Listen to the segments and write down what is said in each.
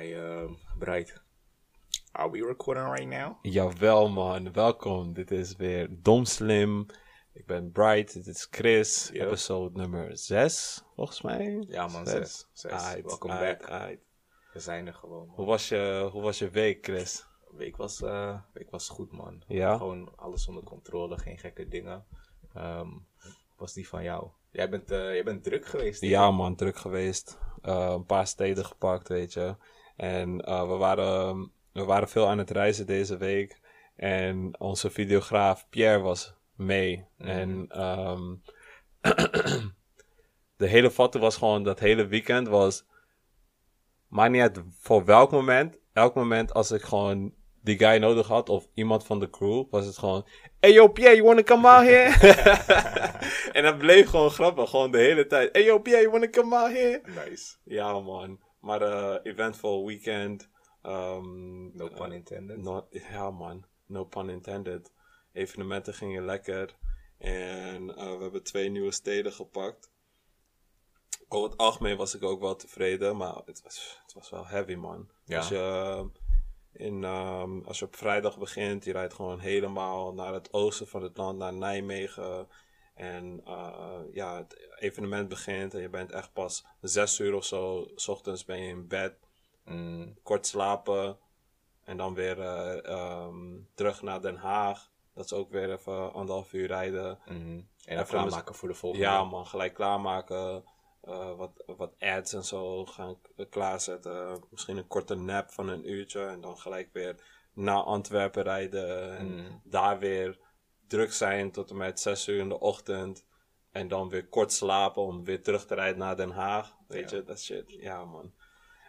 Hi, um, Bright. Are we recording right now? Jawel man, welkom. Dit is weer Dom Slim. Ik ben Bright, dit is Chris. Yep. Episode nummer 6, volgens mij. Ja man, zes. zes. Aight, Welkom aight, back. aight. We zijn er gewoon. man. Hoe, was je, hoe was je week, Chris? Week was, eh, week was goed man. Ja? Gewoon alles onder controle, geen gekke dingen. Ehm, was die van jou? Jij bent, eh, jij bent druk geweest. Ja man, druk geweest. Eh, een paar steden gepakt, weet je. En eh, we, waren, we waren veel aan het reizen deze week. En onze videograaf Pierre was mee. Mhm. En ehm, de hele foto was gewoon, dat hele weekend was... Maakt niet uit voor welk moment. Elk moment als ik gewoon die guy nodig had of iemand van de crew, was het gewoon... Hey yo Pierre, you wanna come out here? en dat bleef gewoon grappig, gewoon de hele tijd. Hey yo Pierre, you wanna come out here? Nice. Ja man, maar eh eventful weekend. Um, No pun intended. Not, ja man, no pun intended. Evenementen gingen lekker. En eh, we hebben twee nieuwe steden gepakt. Over het algemeen was ik ook wel tevreden, maar het was, het was wel heavy man. Ja. Als, je, eh, in, ehm, als je op vrijdag begint, je rijdt gewoon helemaal naar het oosten van het land, naar Nijmegen. En eh, ja, het evenement begint en je bent echt pas zes uur of zo, s ochtends ben je in bed Mm, kort slapen. En dan weer eh, ehm, terug naar Den Haag. Dat is ook weer even anderhalf uur rijden. mhm. En Even klaarmaken voor de volgende. Ja man, gelijk klaarmaken. eh, wat, wat ads en zo gaan klaarzetten. Misschien een korte nap van een uurtje. En dan gelijk weer naar Antwerpen rijden. En Mm. daar weer druk zijn tot en met 6 uur in de ochtend. En dan weer kort slapen om weer terug te rijden naar Den Haag. Weet Ja. je, dat shit. Ja man.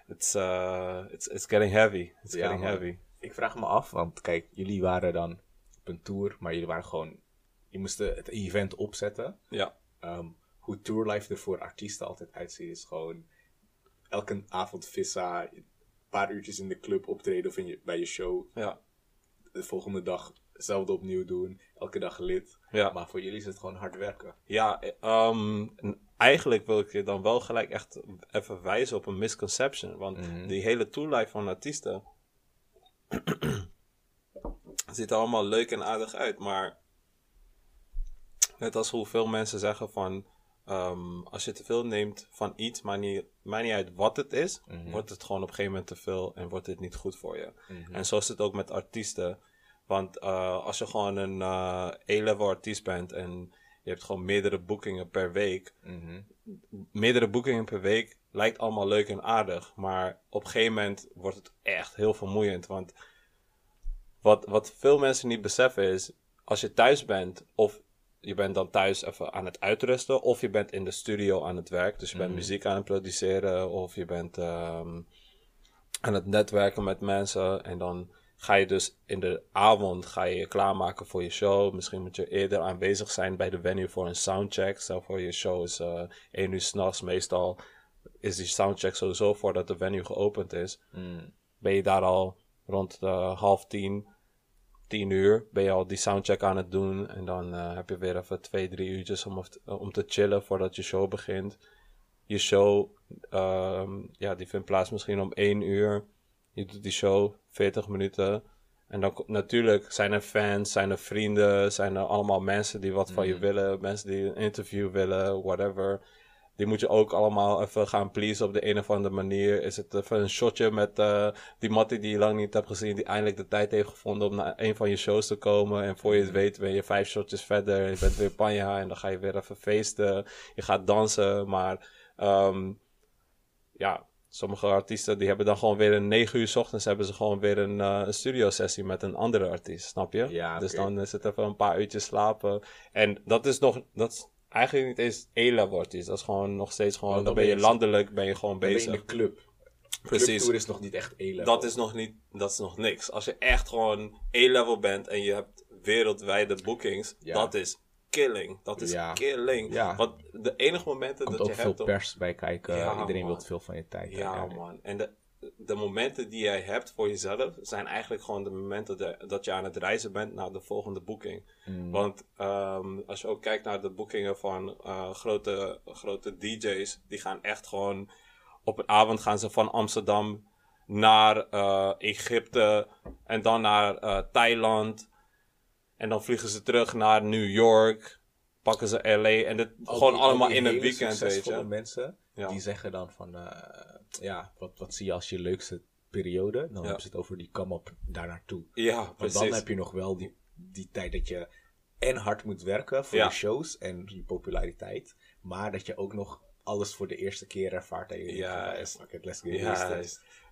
It's, uh, it's, it's getting heavy. It's Ja, getting man. heavy. Ik vraag me af, want kijk, jullie waren dan op een tour, maar jullie waren gewoon... Je moesten het event opzetten. Ja. Ehm, hoe tourlife er voor artiesten altijd uitziet, is gewoon elke avond vissa, een paar uurtjes in de club optreden of in je, bij je show. Ja. De volgende dag hetzelfde opnieuw doen, elke dag lid. Ja. Maar voor jullie is het gewoon hard werken. Ja, eh, ehm, en eigenlijk wil ik je dan wel gelijk echt even wijzen op een misconception. Want Mhm. die hele tourlife van artiesten ziet er allemaal leuk en aardig uit. Maar net als hoeveel mensen zeggen van... ehm, als je te veel neemt van iets, maar niet, maakt niet uit wat het is, Mhm. wordt het gewoon op een gegeven moment te veel en wordt het niet goed voor je. Mhm. En zo is het ook met artiesten. Want eh, als je gewoon een eh A-level artiest bent en je hebt gewoon meerdere boekingen per week. Mhm. Meerdere boekingen per week lijkt allemaal leuk en aardig. Maar op een gegeven moment wordt het echt heel vermoeiend. Want wat, wat veel mensen niet beseffen is, als je thuis bent of je bent dan thuis even aan het uitrusten of je bent in de studio aan het werk. Dus je bent Mhm. muziek aan het produceren of je bent ehm, aan het netwerken met mensen. En dan ga je dus in de avond ga je je klaarmaken voor je show. Misschien moet je eerder aanwezig zijn bij de venue voor een soundcheck. Stel voor je show is eh 1 uur s'nachts. Meestal is die soundcheck sowieso voordat de venue geopend is. Mm. Ben je daar al rond eh, half tien, tien uur, ben je al die soundcheck aan het doen. En dan eh, heb je weer even twee, drie uurtjes om, om te chillen voordat je show begint. Je show, ehm, ja, die vindt plaats misschien om één uur. Je doet die show 40 minuten. En dan natuurlijk zijn er fans, zijn er vrienden, zijn er allemaal mensen die wat van je Mhm. willen, mensen die een interview willen, whatever. Die moet je ook allemaal even gaan pleasen op de een of andere manier. Is het even een shotje met eh, die Mattie die je lang niet hebt gezien, die eindelijk de tijd heeft gevonden om naar een van je shows te komen. En voor je het weet ben je vijf shotjes verder, je bent weer panja en dan ga je weer even feesten. Je gaat dansen, maar ehm, ja, sommige artiesten die hebben dan gewoon weer een 9 uur 's ochtends hebben ze gewoon weer een, eh, een studio sessie met een andere artiest, snap je? Ja, Dus dan is het even een paar uurtjes slapen. En dat is nog, dat is eigenlijk niet eens E-level artiest. Dat is gewoon nog steeds gewoon, dan dan ben je landelijk, ben je gewoon ben je bezig. in de club. Precies. Clubtour is nog niet echt E-level. Dat is nog niet, dat is nog niks. Als je echt gewoon E-level bent en je hebt wereldwijde bookings, Ja. dat is killing. Dat is Ja. killing. Ja. Want de enige momenten komt dat je veel hebt... om- pers bij kijken. Ja, Iedereen wil veel van je tijd. Ja, eigenlijk. man. En de, de momenten die jij hebt voor jezelf zijn eigenlijk gewoon de momenten de- dat je aan het reizen bent naar de volgende boeking. Mm. Want ehm, als je ook kijkt naar de boekingen van eh, grote, grote DJ's, die gaan echt gewoon op een avond gaan ze van Amsterdam naar eh, Egypte en dan naar eh, Thailand. En dan vliegen ze terug naar New York, pakken ze LA en Al gewoon die- allemaal in een weekend, weet je. mensen, Ja. die zeggen dan van, eh, ja, wat, wat zie je als je leukste periode? Dan Ja. hebben ze het over die come-up daar naartoe. Ja, Want precies. dan heb je nog wel die, die tijd dat je en hard moet werken voor Ja. je shows en je populariteit, maar dat je ook nog alles voor de eerste keer ervaart. En je Ja, let's get Ja,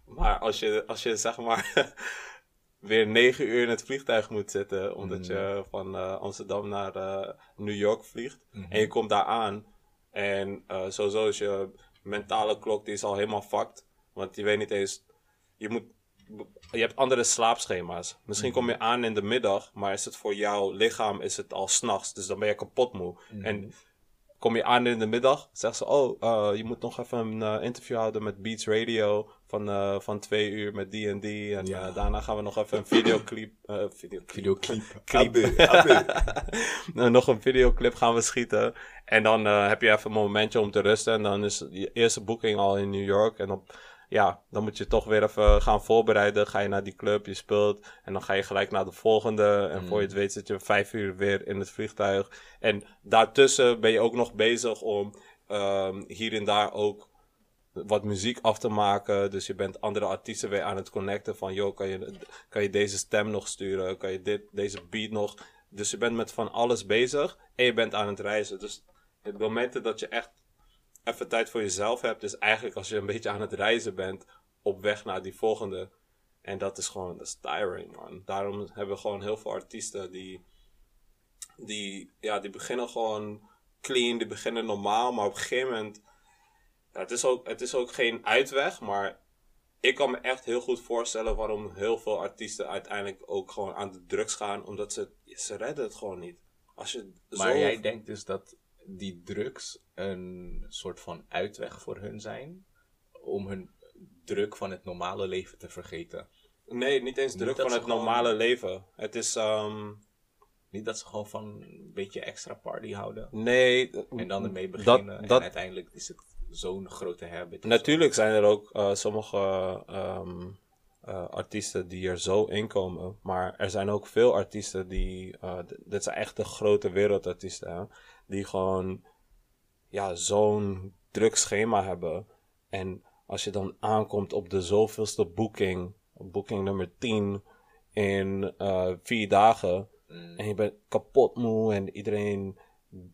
maar als je, als je zeg maar weer negen uur in het vliegtuig moet zitten, omdat je van eh, Amsterdam naar eh, New York vliegt, en je komt daar aan, en eh, sowieso is je mentale klok, die is al helemaal fucked, want je weet niet eens, je moet, je hebt andere slaapschema's. Misschien kom je aan in de middag, maar is het voor jouw lichaam is het al s'nachts, dus dan ben je kapot moe. En kom je aan in de middag, zegt ze, oh, je moet nog even een interview houden met Beats Radio van, eh, van twee uur met die en die. En Ja. eh, daarna gaan we nog even een videoclip, eh videoclip, Videoclip. Clip. Abu, Abu. Nou, nog een videoclip gaan we schieten. En dan heb je even een momentje om te rusten. En dan is je eerste boeking al in New York. En op, ja, dan moet je toch weer even gaan voorbereiden. Ga je naar die club, je speelt. En dan ga je gelijk naar de volgende. En voor je het weet zit je vijf uur weer in het vliegtuig. En daartussen ben je ook nog bezig om ehm, hier en daar ook wat muziek af te maken. Dus je bent andere artiesten weer aan het connecten. Van, joh, kan je, kan je deze stem nog sturen? Kan je dit, deze beat nog? Dus je bent met van alles bezig. En je bent aan het reizen. Dus het momenten dat je echt even tijd voor jezelf hebt... is eigenlijk als je een beetje aan het reizen bent... op weg naar die volgende. En dat is gewoon, dat is tiring, man. Daarom hebben we gewoon heel veel artiesten die... Die, ja, die beginnen gewoon clean, die beginnen normaal. Maar op een gegeven moment... Ja, het, is ook, het is ook geen uitweg, maar ik kan me echt heel goed voorstellen waarom heel veel artiesten uiteindelijk ook gewoon aan de drugs gaan, omdat ze, ze redden het gewoon niet. Als je Maar zo... jij denkt dus dat die drugs een soort van uitweg voor hun zijn om hun druk van het normale leven te vergeten. Nee, niet eens Niet druk van het gewoon- normale leven. Het is, ehm, Niet dat ze gewoon van een beetje extra party houden nee... en dan ermee beginnen dat- en uiteindelijk is het zo'n grote habit. Natuurlijk zijn er ook eh, sommige ehm, eh, artiesten die er zo in komen. Maar er zijn ook veel artiesten die. d- dit zijn echt de grote wereldartiesten. Hè, die gewoon. Ja, zo'n druk schema hebben. En als je dan aankomt op de zoveelste boeking. Boeking nummer 10 in vier dagen. En je bent kapot moe en iedereen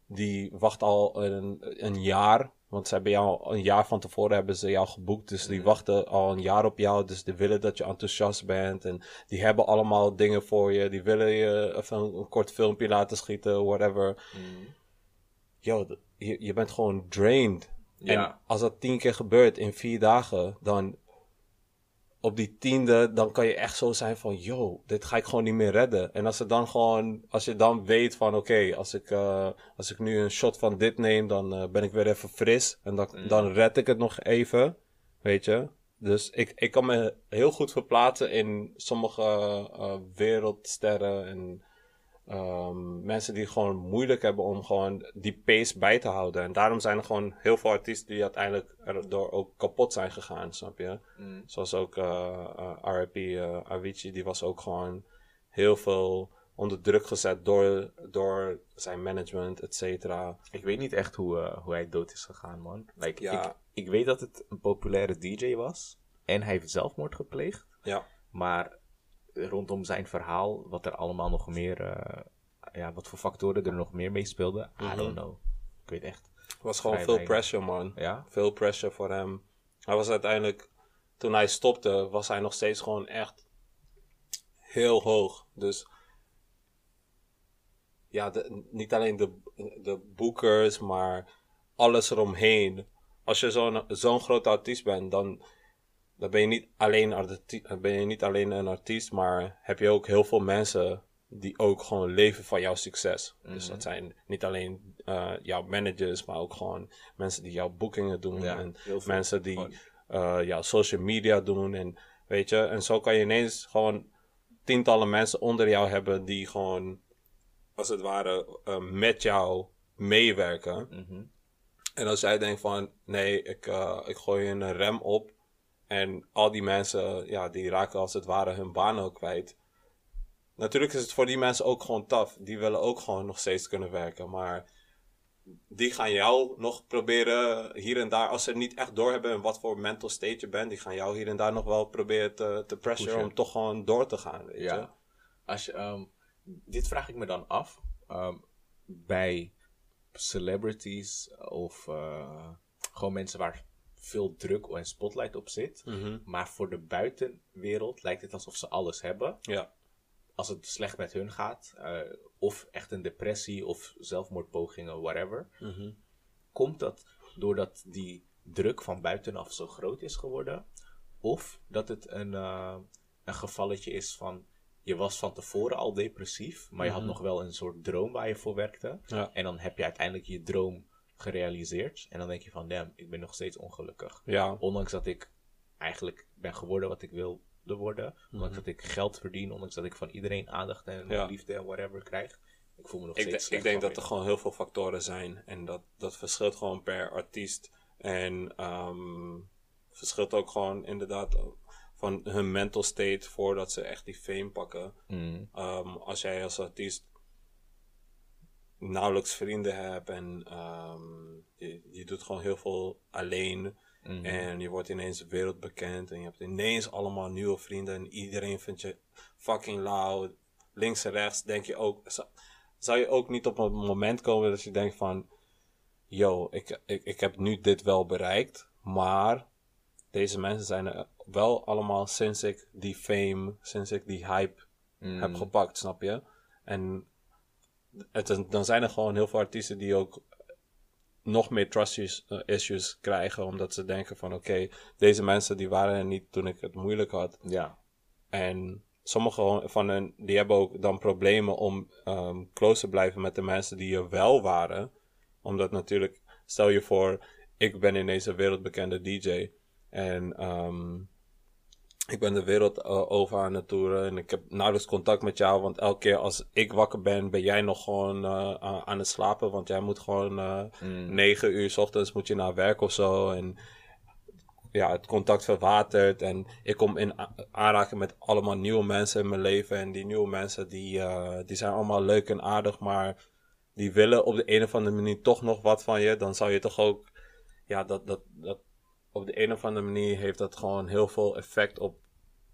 die wacht al een, een jaar. Want ze hebben jou een jaar van tevoren hebben ze jou geboekt. Dus die wachten al een jaar op jou. Dus die willen dat je enthousiast bent. En die hebben allemaal dingen voor je. Die willen je even een, een kort filmpje laten schieten, whatever. Mm. Yo, je bent gewoon drained. Ja. En als dat tien keer gebeurt in vier dagen, dan op die tiende, dan kan je echt zo zijn van, yo, dit ga ik gewoon niet meer redden. En als, het dan gewoon, als je dan weet van, oké, als, ik, eh, als ik nu een shot van dit neem, dan eh, ben ik weer even fris. En dan, dan red ik het nog even, weet je. Dus ik, ik kan me heel goed verplaatsen in sommige eh, wereldsterren en ehm, mensen die gewoon moeilijk hebben om gewoon die pace bij te houden. En daarom zijn er gewoon heel veel artiesten die uiteindelijk erdoor ook kapot zijn gegaan, snap je? Mm. Zoals ook eh eh, RIP eh, Avicii, die was ook gewoon heel veel onder druk gezet door, door zijn management, et cetera. Ik weet niet echt hoe, hoe hij dood is gegaan, man. Like, Ja. ik, ik weet dat het een populaire DJ was. En hij heeft zelfmoord gepleegd. Ja. Maar rondom zijn verhaal, wat er allemaal nog meer... eh, ja, wat voor factoren er nog meer meespeelden, I don't know. Ik weet echt. Het was gewoon veel weinig. pressure, man. Ja? Veel pressure voor hem. Hij was uiteindelijk, toen hij stopte, was hij nog steeds gewoon echt heel hoog. Dus ja, de- niet alleen de, de boekers, maar alles eromheen. Als je zo'n zo'n grote artiest bent, dan, dan ben, je niet alleen arti- ben je niet alleen een artiest, maar heb je ook heel veel mensen die ook gewoon leven van jouw succes. Dus dat zijn niet alleen eh, jouw managers, maar ook gewoon mensen die jouw boekingen doen. Ja, en mensen die eh jouw social media doen. En weet je, en zo kan je ineens gewoon tientallen mensen onder jou hebben die gewoon, als het ware, eh, met jou meewerken. Mhm. En als jij denkt van, nee, ik, ik gooi een rem op En al die mensen, ja, die raken als het ware hun baan ook kwijt. Natuurlijk is het voor die mensen ook gewoon tough. Die willen ook gewoon nog steeds kunnen werken. Maar die gaan jou nog proberen hier en daar, als ze niet echt doorhebben in wat voor mental state je bent, die gaan jou hier en daar nog wel proberen te, te pressure Pushen. om toch gewoon door te gaan. Weet je? Ja. Als je, ehm, dit vraag ik me dan af. ehm, bij celebrities of eh, gewoon mensen waar veel druk en spotlight op zit. Mhm. Maar voor de buitenwereld lijkt het alsof ze alles hebben. ja. Als het slecht met hun gaat, eh, of echt een depressie of zelfmoordpogingen, whatever. Mhm. Komt dat doordat die druk van buitenaf zo groot is geworden? Of dat het een, eh, een gevalletje is van je was van tevoren al depressief, maar je had nog wel een soort droom waar je voor werkte. Ja. En dan heb je uiteindelijk je droom gerealiseerd. En dan denk je van, damn, ik ben nog steeds ongelukkig. Ja. Ondanks dat ik eigenlijk ben geworden wat ik wilde worden. Ondanks dat ik geld verdien. Ondanks dat ik van iedereen aandacht en Ja. liefde en whatever krijg. Ik voel me nog Ik, steeds ik denk dat er gewoon heel veel factoren zijn. En dat, dat verschilt gewoon per artiest. En ehm, verschilt ook gewoon inderdaad van hun mental state voordat ze echt die fame pakken. Mm. Ehm, als jij als artiest nauwelijks vrienden hebt en ehm, je, je doet gewoon heel veel alleen. Mhm. En je wordt ineens wereldbekend en je hebt ineens allemaal nieuwe vrienden en iedereen vindt je fucking loud. Links en rechts denk je ook, zou, zou je ook niet op een moment komen dat je denkt van, yo, ik, ik, ik heb nu dit wel bereikt, maar deze mensen zijn er wel allemaal sinds ik die fame, sinds ik die hype Mm. heb gepakt, snap je? En het, dan zijn er gewoon heel veel artiesten die ook nog meer trust issues, eh, issues krijgen, omdat ze denken van oké, deze mensen die waren er niet toen ik het moeilijk had. Ja. En sommige van hen, die hebben ook dan problemen om ehm, close te blijven met de mensen die er wel waren. Omdat natuurlijk, stel je voor, ik ben ineens een wereldbekende DJ. En ehm, ik ben de wereld eh, over aan het toeren. En ik heb nauwelijks contact met jou. Want elke keer als ik wakker ben, ben jij nog gewoon eh, aan, het slapen. Want jij moet gewoon eh Mm. negen uur 's ochtends moet je naar werk of zo. En ja, het contact verwatert. En ik kom in aanraking met allemaal nieuwe mensen in mijn leven. En die nieuwe mensen, die, die zijn allemaal leuk en aardig. Maar die willen op de een of andere manier toch nog wat van je. Dan zou je toch ook... Ja, dat, dat, dat, op de een of andere manier heeft dat gewoon heel veel effect op,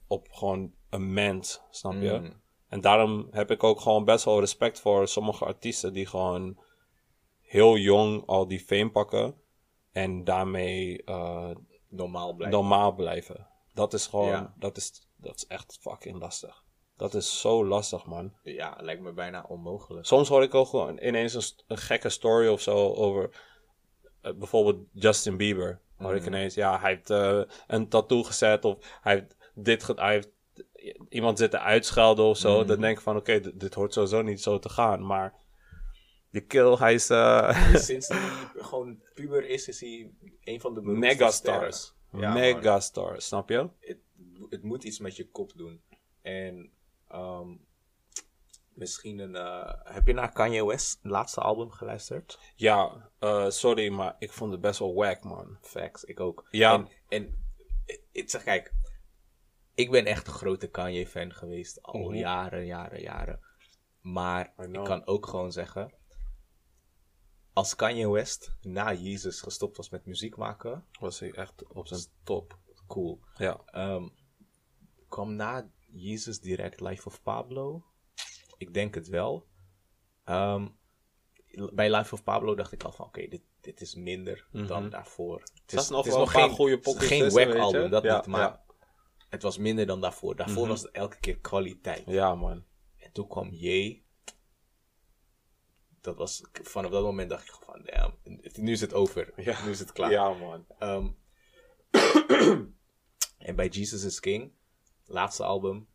op gewoon een mens. Snap je? Mm. En daarom heb ik ook gewoon best wel respect voor sommige artiesten die gewoon heel jong al die fame pakken. En daarmee eh, Normaal blijven. normaal blijven. Dat is gewoon, Ja. dat, is, dat is echt fucking lastig. Dat is zo lastig, man. Ja, lijkt me bijna onmogelijk. Soms hoor ik ook gewoon ineens een, een gekke story of zo over eh, bijvoorbeeld Justin Bieber. Hoor ik ineens, ja, hij heeft eh, een tattoo gezet of hij heeft dit ge- hij heeft iemand zitten uitschelden of zo. Dan denk ik van, oké, dit, dit hoort sowieso niet zo te gaan. Maar die kill, hij is eh, Sinds hij gewoon puber is, is hij een van de megastars. Ja, megastars, snap je? het, het moet iets met je kop doen. En ehm, misschien een. eh, heb je naar Kanye West laatste album geluisterd? Ja, eh, sorry, maar ik vond het best wel wack, man. Facts, ik ook. Ja. En, en ik zeg, kijk, ik ben echt een grote Kanye-fan geweest al Mhm. jaren, jaren, jaren. Maar ik kan ook gewoon zeggen, als Kanye West na Jezus gestopt was met muziek maken, Was hij echt op zijn top. cool. Ja. Kwam na Jezus direct Life of Pablo? Ik denk het wel. Ehm, bij Life of Pablo dacht ik al van, oké, dit, dit is minder dan daarvoor. Het Zat nog wel een paar goede het is pockets geen wack album, dat Ja, niet, maar ja. het was minder dan daarvoor. Daarvoor was het elke keer kwaliteit. Ja, man. En toen kwam J. Dat was, vanaf dat moment dacht ik van, damn, nu is het over. Ja. Nu is het klaar. Ja, man. Ehm, en bij Jesus is King, laatste album.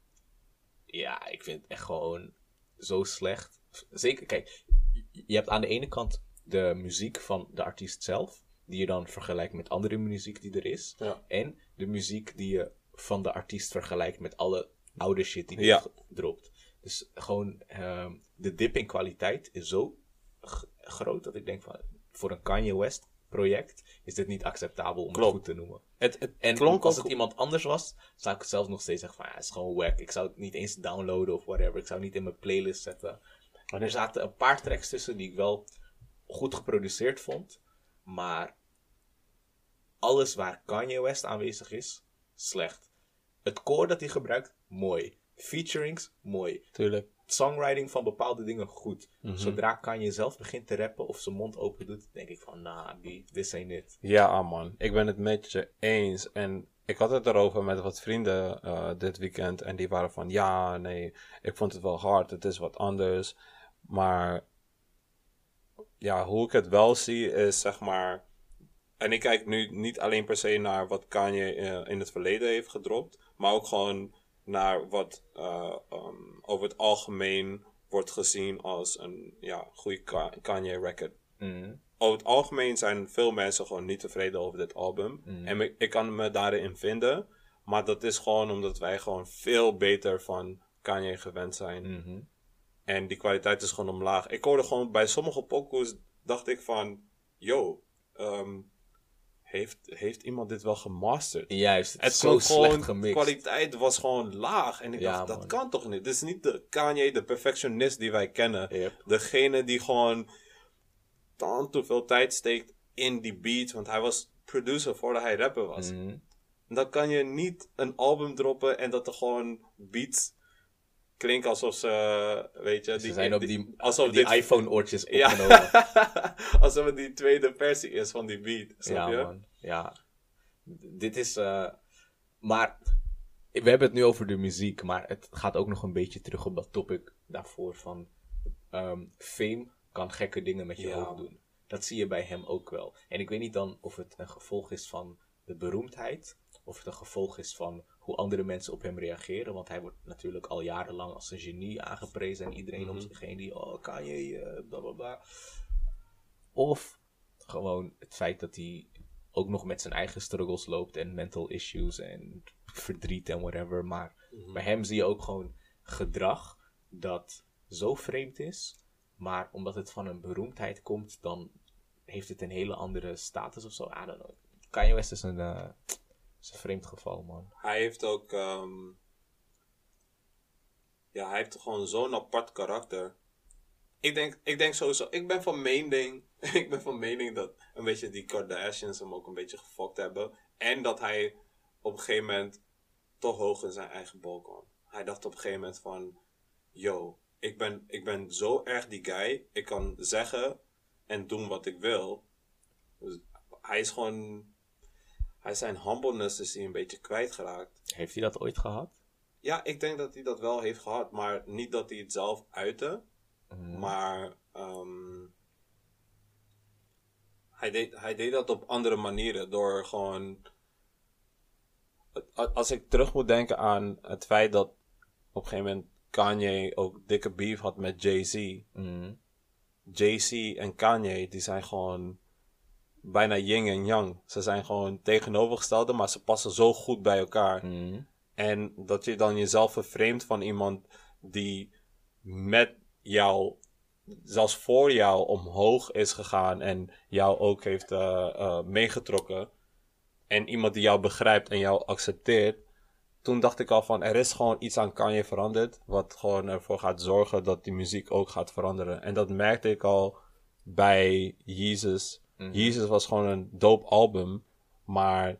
Ja, ik vind het echt gewoon zo slecht. Zeker, kijk, je- hebt aan de ene kant de muziek van de artiest zelf, die je dan vergelijkt met andere muziek die er is. Ja. En de muziek die je van de artiest vergelijkt met alle oude shit die hij Ja. gedropt. Dus gewoon, ehm, de dip in kwaliteit is zo groot dat ik denk van, voor een Kanye West project is dit niet acceptabel om Klopt. het goed te noemen. Het, het En klonk als het iemand anders was, zou ik zelf nog steeds zeggen van, ja, het is gewoon wack. Ik zou het niet eens downloaden of whatever. Ik zou het niet in mijn playlist zetten. Maar er zaten een paar tracks tussen die ik wel goed geproduceerd vond. Maar alles waar Kanye West aanwezig is, slecht. Het koor dat hij gebruikt, mooi. Featurings, mooi. Tuurlijk. Songwriting van bepaalde dingen, goed. Mhm. Zodra Kanye zelf begint te rappen of zijn mond open doet, denk ik van, nah, die, this ain't it. Ja, man. Ik ben het met je eens. En ik had het erover met wat vrienden eh, dit weekend. En die waren van, ja, nee, ik vond het wel hard. Het is wat anders. Maar ja, hoe ik het wel zie is, zeg maar... En ik kijk nu niet alleen per se naar wat Kanye eh, in het verleden heeft gedropt. Maar ook gewoon naar wat eh, um, over het algemeen wordt gezien als een ja, goede Ka- Kanye-record Mhm. over het algemeen zijn veel mensen gewoon niet tevreden over dit album. Mhm. En ik, kan me daarin vinden. Maar dat is gewoon omdat wij gewoon veel beter van Kanye gewend zijn. Mhm. En die kwaliteit is gewoon omlaag. Ik hoorde gewoon bij sommige pokoes, dacht ik van... Yo, ehm, heeft, heeft iemand dit wel gemasterd? Juist, het Het is zo slecht gewoon, de gemixt. kwaliteit was gewoon laag. En ik Ja, dacht, dat kan toch niet? Dit is niet de Kanye, de perfectionist die wij kennen. Yep. Degene die gewoon dan te veel tijd steekt in die beat. Want hij was producer voordat hij rapper was. Mhm. Dan kan je niet een album droppen en dat er gewoon beats klinken alsof ze, weet je... Ze zijn op die, alsof die dit- iPhone-oortjes Ja, opgenomen. alsof het die tweede versie is van die beat. Snap Ja, je? man. Ja. Dit is... eh, maar... We hebben het nu over de muziek, maar het gaat ook nog een beetje terug op dat topic daarvoor van... ehm, fame kan gekke dingen met je Ja. hoofd doen. Dat zie je bij hem ook wel. En ik weet niet dan of het een gevolg is van de beroemdheid... of het een gevolg is van hoe andere mensen op hem reageren. Want hij wordt natuurlijk al jarenlang als een genie aangeprezen... en iedereen om Mhm. zich heen die... Oh, Kanye, eh bla bla bla. Of gewoon het feit dat hij ook nog met zijn eigen struggles loopt en mental issues en verdriet en whatever. Maar Mhm. bij hem zie je ook gewoon gedrag dat zo vreemd is. Maar omdat het van een beroemdheid komt, dan heeft het een hele andere status of zo. I don't know. Kanye West is een, eh, is een vreemd geval, man. Hij heeft ook. ehm, ja, hij heeft gewoon zo'n apart karakter. Ik denk, ik denk sowieso. Ik ben van mening. ik ben van mening dat een beetje die Kardashians hem ook een beetje gefokt hebben. En dat hij op een gegeven moment toch hoog in zijn eigen bol kwam. Hij dacht op een gegeven moment van. Yo, ik ben, ik ben zo erg die guy. Ik kan zeggen en doen wat ik wil. Dus hij is gewoon. Hij zijn humbleness is hij een beetje kwijtgeraakt. Heeft hij dat ooit gehad? Ja, ik denk dat hij dat wel heeft gehad, maar niet dat hij het zelf uitte. Mhm. Maar ehm, hij, deed, hij deed dat op andere manieren. Door gewoon. Als ik terug moet denken aan het feit dat op een gegeven moment Kanye ook dikke beef had met Jay-Z. Mhm. Jay-Z en Kanye, die zijn gewoon bijna yin en yang. Ze zijn gewoon tegenovergestelde, maar ze passen zo goed bij elkaar. Mhm. En dat je dan jezelf vervreemdt van iemand die met jou, zelfs voor jou, omhoog is gegaan en jou ook heeft eh, meegetrokken. En iemand die jou begrijpt en jou accepteert. Toen dacht ik al van, er is gewoon iets aan Kanye veranderd. Wat gewoon ervoor gaat zorgen dat die muziek ook gaat veranderen. En dat merkte ik al bij Mhm. Jezus was gewoon een dope album. Maar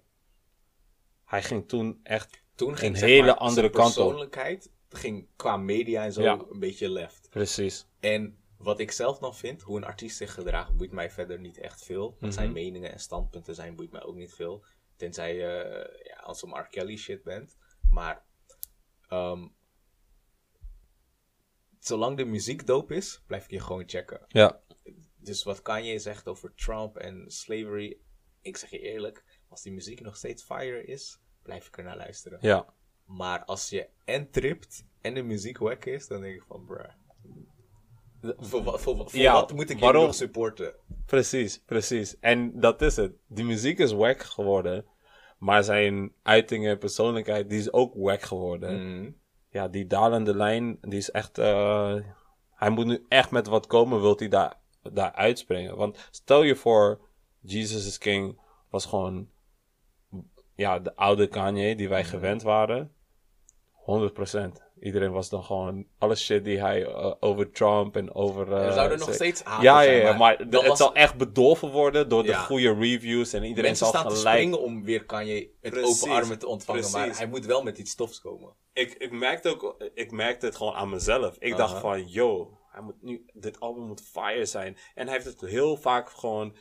hij ging toen echt Toen ging Een hele maar, andere kant op. persoonlijkheid ging qua media en zo Ja. een beetje left. Precies. En wat ik zelf dan vind, hoe een artiest zich gedraagt, boeit mij verder niet echt veel. Wat zijn Mhm. meningen en standpunten zijn, boeit mij ook niet veel. Tenzij je ja, als een R. Kelly shit bent. Maar ehm, zolang de muziek dope is, blijf ik je gewoon checken. Ja. Dus wat Kanye zegt over Trump en slavery, ik zeg je eerlijk, als die muziek nog steeds fire is, blijf ik er naar luisteren. Ja. Maar als je en tript en de muziek wack is, dan denk ik van, bruh. Voor, wat- voor, voor Ja, wat moet ik je waarom? nog supporten? Precies, precies. En dat is het. Die muziek is wack geworden. Maar zijn uitingen en persoonlijkheid, die is ook wack geworden. Mhm. Ja, die dalende lijn, die is echt... eh, hij moet nu echt met wat komen, wilt hij daar, daar uitspringen. Want stel je voor, Jesus is King was gewoon ja, de oude Kanye die wij gewend waren. 100%. Iedereen was dan gewoon alle shit die hij eh, over Trump en over. eh, er zouden nog steeds haters Ja, ja, zijn, ja, maar, het was- zal echt bedolven worden door de goede reviews en iedereen Mensen zal staan te gelijk. springen om weer Kanye met Precies, open armen te ontvangen, maar precies. hij moet wel met iets stofs komen. Ik, ik merkte ook, ik merkte het gewoon aan mezelf. Ik dacht van, yo, hij moet nu, dit album moet fire zijn. En hij heeft het heel vaak gewoon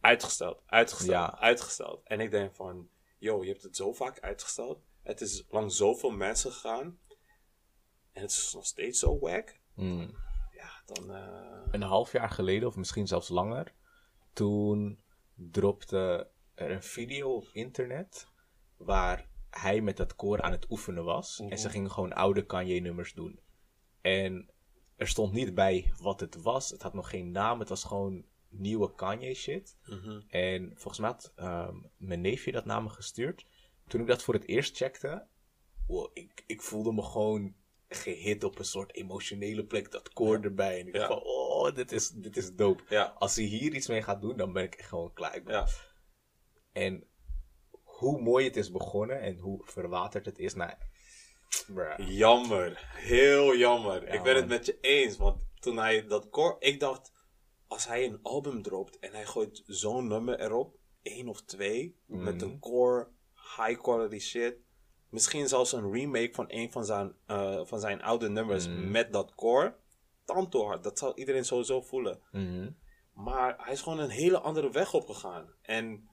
uitgesteld, uitgesteld, Ja. uitgesteld. En ik denk van, yo, je hebt het zo vaak uitgesteld. Het is langs zoveel mensen gegaan. En het is nog steeds zo wack. Hmm. Ja, dan... eh, Een half jaar geleden, of misschien zelfs langer, toen dropte er een video op internet waar hij met dat koor aan het oefenen was. En ze gingen gewoon oude Kanye-nummers doen. En er stond niet bij wat het was. Het had nog geen naam. Het was gewoon nieuwe Kanye-shit. mhm. En volgens mij had ehm, mijn neefje dat naar me gestuurd. Toen ik dat voor het eerst checkte, wow, ik, ik voelde me gewoon gehit op een soort emotionele plek. Dat koor erbij. En ik dacht van, oh, dit is, dit is dope. Ja, Als hij hier iets mee gaat doen, dan ben ik echt gewoon klaar. Ik ben- ja. En hoe mooi het is begonnen en hoe verwaterd het is. Nou, bruh. Jammer. Heel jammer. Ja, ik ben het met je eens. Want toen hij dat core... Ik dacht, als hij een album dropt en hij gooit zo'n nummer erop. één of twee. Met Mhm. een core, high quality shit. Misschien zelfs een remake van een van zijn, eh, van zijn oude nummers Mhm. met dat core. Tanto hard. Dat zal iedereen sowieso voelen. Mhm. Maar hij is gewoon een hele andere weg opgegaan. En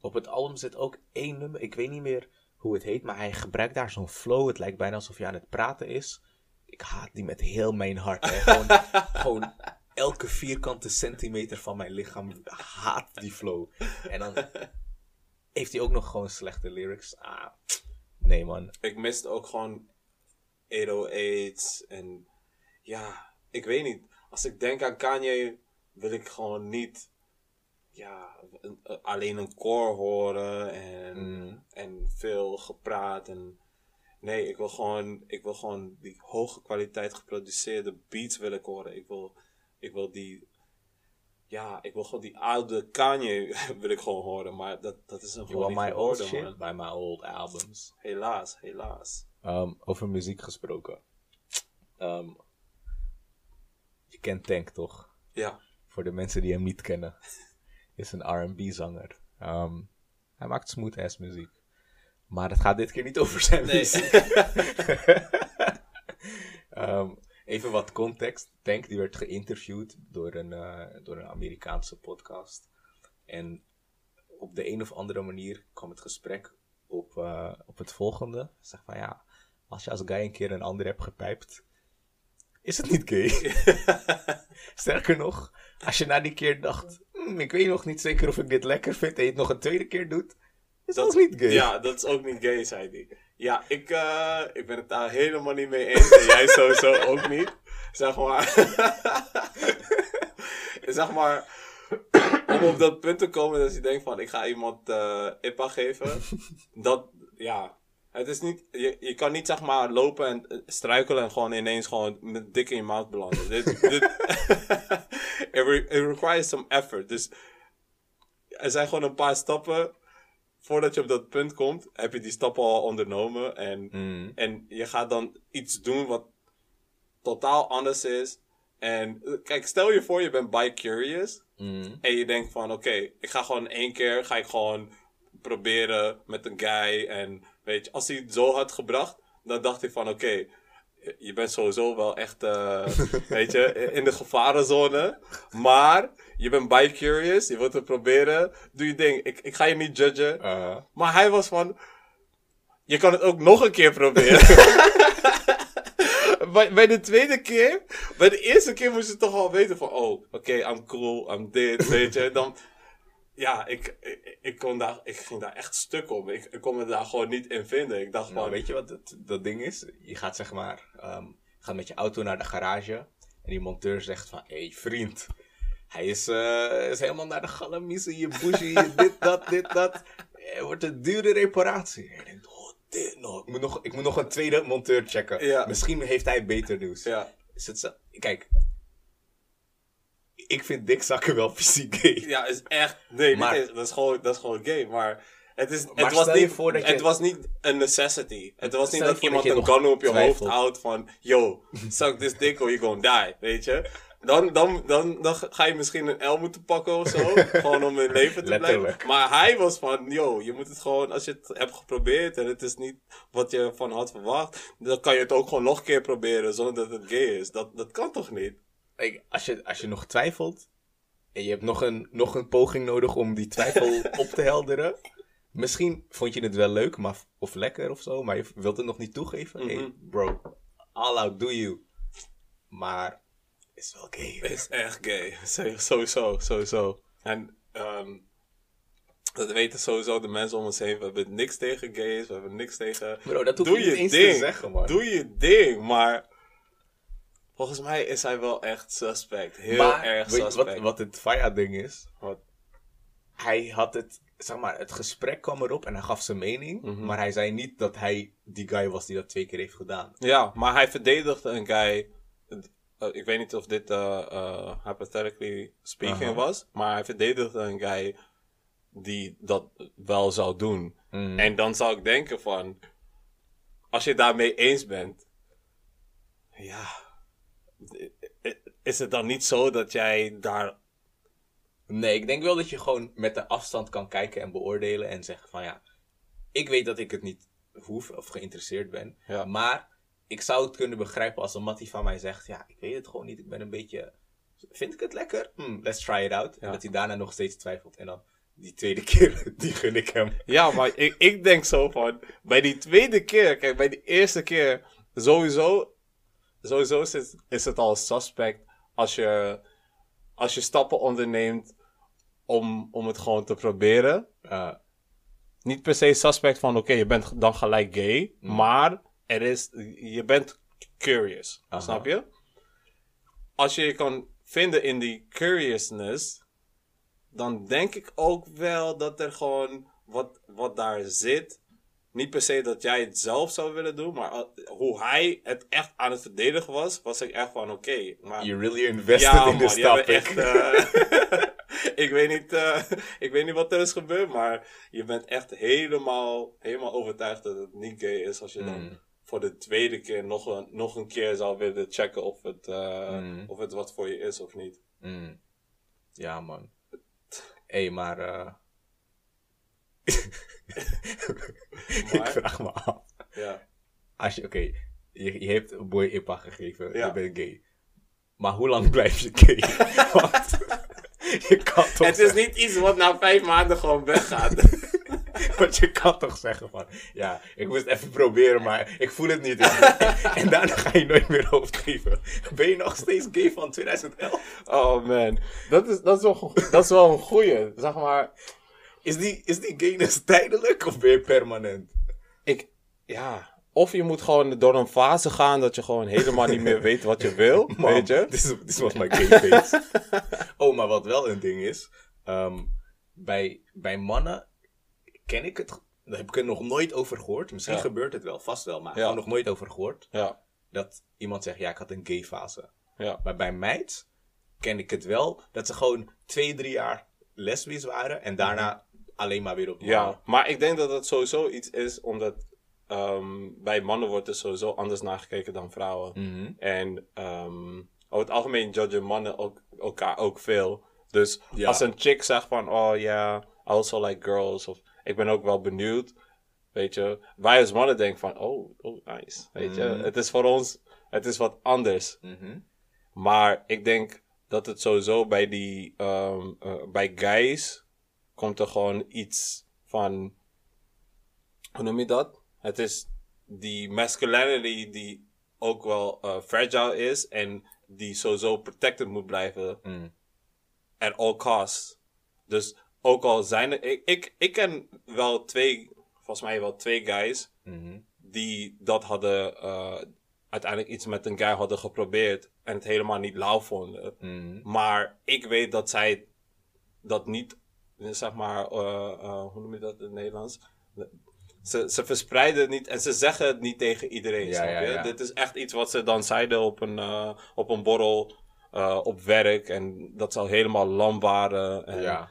Op het album zit ook één nummer. Ik weet niet meer hoe het heet, maar hij gebruikt daar zo'n flow. Het lijkt bijna alsof hij aan het praten is. Ik haat die met heel mijn hart. Hè. Gewoon, gewoon elke vierkante centimeter van mijn lichaam haat die flow. En dan heeft hij ook nog gewoon slechte lyrics. Ah, nee man. ik miste ook gewoon 808's en ja, ik weet niet. Als ik denk aan Kanye, wil ik gewoon niet ja, een- alleen een core horen en, Mm. en veel gepraat. En, nee, ik wil, gewoon, ik wil gewoon die hoge kwaliteit geproduceerde beats wil ik horen. Ik wil, ik wil die, ja, ik wil gewoon die oude Kanye wil ik gewoon horen. Maar dat, dat is een gewoon my old shit man. by my old albums. Helaas, helaas. Ehm, over muziek gesproken. Ehm, je kent Tank toch? Ja. Voor de mensen die hem niet kennen. Is een R&B-zanger. Ehm, hij maakt smooth ass muziek. Maar het gaat dit keer niet over zijn Nee. muziek. Ehm, even wat context. Tank die werd geïnterviewd door een, eh, door een Amerikaanse podcast. En op de een of andere manier kwam het gesprek op, eh, op het volgende. Zeg van ja, als je als guy een keer een ander hebt gepijpt, is het niet gay. Sterker nog, als je na die keer dacht, "Hmm, ik weet nog niet zeker of ik dit lekker vind en je het nog een tweede keer doet, is dat, ook niet gay. Ja, dat is ook niet gay, zei hij. Ja, ik, eh, ik ben het daar helemaal niet mee eens. En jij sowieso ook niet. Zeg maar. zeg maar. Om op dat punt te komen dat je denkt van ik ga iemand eh IPA geven. Dat, ja. Het is niet, je, je kan niet zeg maar lopen en eh, struikelen en gewoon ineens gewoon met dik in je mouth belanden. dit, dit, it, re- it requires some effort. Dus er zijn gewoon een paar stappen voordat je op dat punt komt, heb je die stappen al ondernomen. En, Mm. en je gaat dan iets doen wat totaal anders is. En eh, kijk, stel je voor, je bent bi-curious. Mm. En je denkt van, oké, ik ga gewoon één keer, ga ik gewoon proberen met een guy. En weet je, als hij het zo had gebracht, dan dacht ik van, oké, je bent sowieso wel echt, eh, weet je, in de gevarenzone. Maar je bent bi-curious, je wilt het proberen, doe je ding. Ik, ik ga je niet judgen. Uh, Maar hij was van, je kan het ook nog een keer proberen. bij, bij de tweede keer, bij de eerste keer moest je toch al weten van, oh, oké, I'm cool, I'm dit, weet je. Dan, ja, ik, ik, ik, kon daar, ik ging daar echt stuk om. Ik, ik kon me daar gewoon niet in vinden. Ik dacht nou, van, weet je wat het, dat ding is? Je gaat zeg maar, je gaat met je auto naar de garage en die monteur zegt van, hé hey, vriend, hij is, eh, is helemaal naar de galamiezen, je bougie, je dit, dat, dit, dat. Het wordt een dure reparatie. En je denkt, oh, dit nog. Ik moet nog, ik moet nog een tweede monteur checken. Ja. Misschien heeft hij beter nieuws. ja, Is het zo? Kijk, ik vind dikzakken wel fysiek gay. Ja, is echt. Nee, Maar- eens- dat, is gewoon, dat is gewoon gay. Maar het, is, Maar het, was niet, voor dat je- het was niet een necessity. Het was niet dat iemand dat een gun op je twijfelt. hoofd houdt van... Yo, suck this dick or you gonna die. Weet je? Dan, dan, dan, dan ga je misschien een L moeten pakken of zo. gewoon om in leven te Letterlijk. blijven. Maar hij was van... Yo, je moet het gewoon... Als je het hebt geprobeerd en het is niet wat je van had verwacht... Dan kan je het ook gewoon nog een keer proberen zonder dat het gay is. Dat, dat kan toch niet? Als je, als je nog twijfelt en je hebt nog een, nog een poging nodig om die twijfel op te helderen. Misschien vond je het wel leuk maar, of lekker of zo, maar je wilt het nog niet toegeven. Hey, Mhm. bro, all out, do you. Maar is wel gay. is echt gay. Sowieso, sowieso. En ehm, dat weten sowieso de mensen om ons heen. We hebben niks tegen gays, we hebben niks tegen... Bro, dat hoef Doe je niet eens ding. te zeggen, man. Doe je ding, maar... Volgens mij is hij wel echt suspect. Heel maar, erg weet suspect. wat, wat het Faya-ding is? Wat? Hij had het, zeg maar, het gesprek kwam erop en hij gaf zijn mening. Mhm. Maar hij zei niet dat hij die guy was die dat twee keer heeft gedaan. Ja, maar hij verdedigde een guy... eh, ik weet niet of dit eh, hypothetically speaking was. Maar hij verdedigde een guy die dat wel zou doen. Mm. En dan zou ik denken van, als je daarmee eens bent, ja, is het dan niet zo dat jij daar, Nee, ik denk wel dat je gewoon met de afstand kan kijken en beoordelen en zeggen van ja, ik weet dat ik het niet hoef of geïnteresseerd ben, Ja. maar ik zou het kunnen begrijpen als een mattie van mij zegt, ja, ik weet het gewoon niet, ik ben een beetje, vind ik het lekker? Hm, let's try it out. En dat hij daarna nog steeds twijfelt en dan die tweede keer, die gun ik hem. ja, maar ik, ik denk zo van, bij die tweede keer, kijk, bij die eerste keer, sowieso, sowieso is het, is het al suspect als je, als je stappen onderneemt om, om het gewoon te proberen. Uh, niet per se suspect van, oké, je bent dan gelijk gay, maar er is, je bent curious, Aha. snap je? Als je je kan vinden in die curiousness, dan denk ik ook wel dat er gewoon wat, wat daar zit. Niet per se dat jij het zelf zou willen doen, maar hoe hij het echt aan het verdedigen was, was ik echt van, oké, maar... you really invested Ja, in this topic. echt, eh, ik, weet niet, eh, ik weet niet wat er is gebeurd, maar je bent echt helemaal, helemaal overtuigd dat het niet gay is als je dan Mm. voor de tweede keer nog een, nog een keer zou willen checken of het, eh, Mm. of het wat voor je is of niet. Mm. Ja, man. Hé, hey, maar. ik vraag me af. Ja. Als je, oké, je, je hebt een boy IPA gegeven, Ja. je bent gay. Maar hoe lang blijf je gay? Want je kan toch Het is zeggen, niet iets wat na vijf maanden gewoon weggaat. want je kan toch zeggen van, ja, ik moest even proberen, maar ik voel het niet. en daarna ga je nooit meer hoofd geven. Ben je nog steeds gay van 2011? oh man, dat is, dat is, wel, dat is wel een goeie. Zeg maar, Is die, is die gayness tijdelijk of ben je permanent? ik, ja. Of je moet gewoon door een fase gaan dat je gewoon helemaal niet meer weet wat je wil, Man, weet je? This was my gay face. oh, maar wat wel een ding is. ehm, bij, bij mannen ken ik het. Daar heb ik er nog nooit over gehoord. Misschien Ja. gebeurt het wel, vast wel, maar Ja. gewoon nog nooit over gehoord. Ja, Dat iemand zegt, ja, ik had een gay fase. ja. Maar bij meid ken ik het wel. Dat ze gewoon twee, drie jaar lesbisch waren. En daarna alleen maar weer op mannen. Ja, maar ik denk dat het sowieso iets is omdat ehm, bij mannen wordt er sowieso anders naar gekeken dan vrouwen. Mhm. En ehm, over het algemeen judgen mannen ook, elkaar ook veel. Dus Ja. als een chick zegt van, oh ja, I also like girls. Of ik ben ook wel benieuwd. Weet je, wij als mannen denken van, oh, oh nice. Weet je, Mhm. het is voor ons, het is wat anders. Mhm. Maar ik denk dat het sowieso bij die, ehm, eh, bij guys komt er gewoon iets van, hoe noem je dat? Het is die masculinity die ook wel eh, fragile is en die sowieso protected moet blijven Mm. at all costs. Dus ook al zijn er, ik, ik, ik ken wel twee, volgens mij wel twee guys Mhm. die dat hadden, eh, uiteindelijk iets met een guy hadden geprobeerd en het helemaal niet lauw vonden. Mhm. Maar ik weet dat zij dat niet, zeg maar, eh, eh, hoe noem je dat in het Nederlands? Ze, ze verspreiden het niet en ze zeggen het niet tegen iedereen. Ja, snap je? ja. Dit is echt iets wat ze dan zeiden op een, eh, op een borrel op werk en dat ze al helemaal lam waren. En Ja.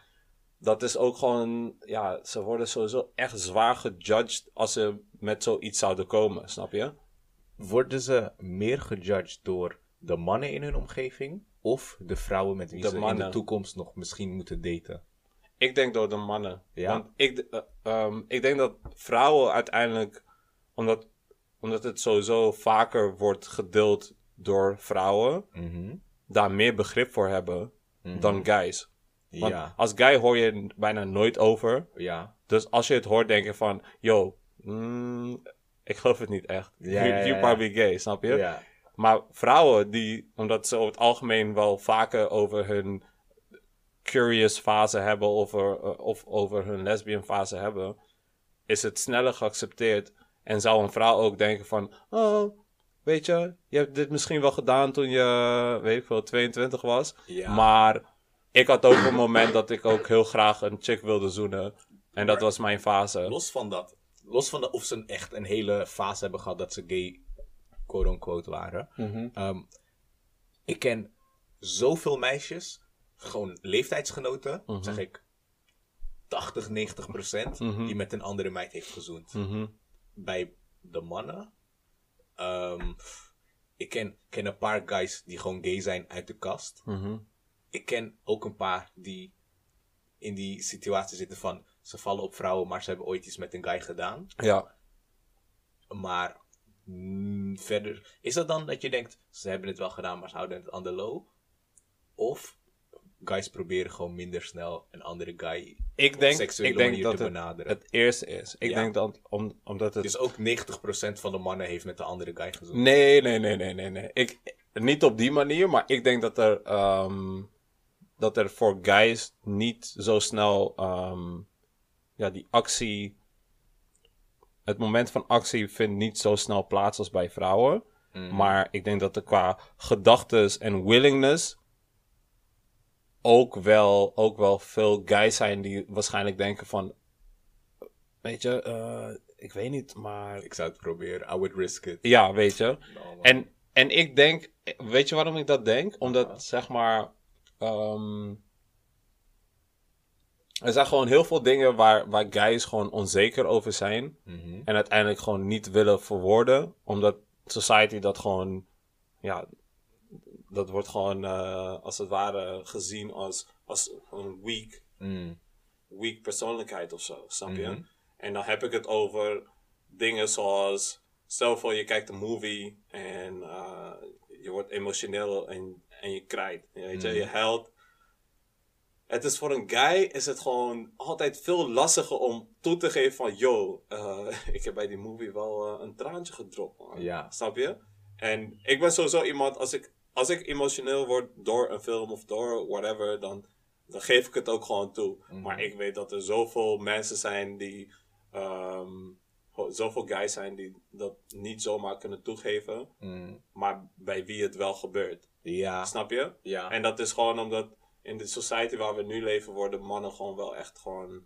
Dat is ook gewoon, ja, ze worden sowieso echt zwaar gejudged als ze met zoiets zouden komen, snap je? Worden ze meer gejudged door de mannen in hun omgeving of de vrouwen met wie De ze in de toekomst nog misschien moeten daten? Ik denk door de mannen. Ja? Want ik, eh, ehm, ik denk dat vrouwen uiteindelijk, omdat, omdat het sowieso vaker wordt gedeeld door vrouwen, Mhm. daar meer begrip voor hebben dan guys. Want Ja, als guy hoor je bijna nooit over. ja, Dus als je het hoort, denk je van, yo, mm, ik geloof het niet echt. Ja, you probably gay, snap je? ja. Maar vrouwen die, omdat ze over het algemeen wel vaker over hun curious fase hebben of, er- eh, of over hun lesbian fase hebben, is het sneller geaccepteerd. En zou een vrouw ook denken van, oh, weet je, je hebt dit misschien wel gedaan toen je, weet ik veel, 22 was. Ja. Maar ik had ook een moment dat ik ook heel graag een chick wilde zoenen. En dat was mijn fase. Los van dat, los van dat of ze echt een hele fase hebben gehad dat ze gay, quote-unquote, waren. Mhm. Ehm, ik ken zoveel meisjes, gewoon leeftijdsgenoten, Mhm. zeg ik 80, 90 procent, die met een andere meid heeft gezoend. Mhm. Bij de mannen, ehm, ik ken, ken een paar guys die gewoon gay zijn uit de kast. Mhm. Ik ken ook een paar die in die situatie zitten van ze vallen op vrouwen, maar ze hebben ooit iets met een guy gedaan. Ja. Maar mm, verder, is dat dan dat je denkt, ze hebben het wel gedaan, maar ze houden het aan de low? Of guys proberen gewoon minder snel een andere guy Ik denk, ik denk dat te het, benaderen? het eerste is. Ik Ja. denk dat, om, omdat het... Dus ook 90% van de mannen heeft met de andere guy gezoend. Nee, nee, nee, nee, nee, nee. Ik, niet op die manier, maar ik denk dat er, ehm, dat er voor guys niet zo snel ehm, ja, die actie. Het moment van actie vindt niet zo snel plaats als bij vrouwen. Maar ik denk dat er qua gedachtes en willingness ook wel, ook wel veel guys zijn die waarschijnlijk denken van. Weet je, eh, ik weet niet, maar Ik zou het proberen. I would risk it. ja, weet je. Nou. En, en ik denk, weet je waarom ik dat denk? Omdat, zeg maar, ehm, er zijn gewoon heel veel dingen waar, waar guys gewoon onzeker over zijn. Mhm. En uiteindelijk gewoon niet willen verwoorden. Omdat society dat gewoon, ja, dat wordt gewoon eh, als het ware gezien als, als een weak Mm. weak persoonlijkheid of zo, snap je? Mhm. En dan heb ik het over dingen zoals, stel voor je kijkt een movie en eh, je wordt emotioneel en, en je krijt, weet je, je huilt. Het is voor een guy is het gewoon altijd veel lastiger om toe te geven van, yo, eh, ik heb bij die movie wel een traantje gedropt, man. Ja. Snap je? En ik ben sowieso iemand, als ik, als ik emotioneel word door een film of door whatever, dan, dan geef ik het ook gewoon toe. Maar ik weet dat er zoveel mensen zijn die, ehm, zoveel guys zijn die dat niet zomaar kunnen toegeven, Mm. maar bij wie het wel gebeurt. Ja. Snap je? Ja. En dat is gewoon omdat in de society waar we nu leven worden mannen gewoon wel echt gewoon,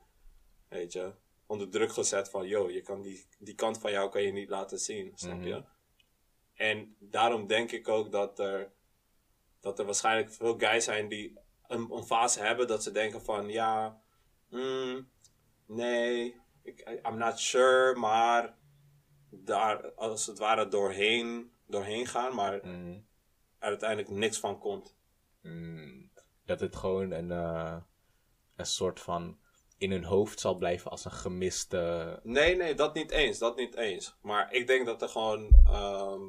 weet je, onder druk gezet van, yo, je kan die, die kant van jou kan je niet laten zien, snap je? En daarom denk ik ook dat er, dat er waarschijnlijk veel guys zijn die een, een fase hebben dat ze denken van, ja, mm, nee, ik, I'm not sure, maar daar als het ware doorheen, doorheen gaan, maar Mm. er uiteindelijk niks van komt. Mm. Dat het gewoon een, eh, een soort van in hun hoofd zal blijven als een gemiste. Nee, nee, dat niet eens. Dat niet eens. Maar ik denk dat er gewoon. ehm,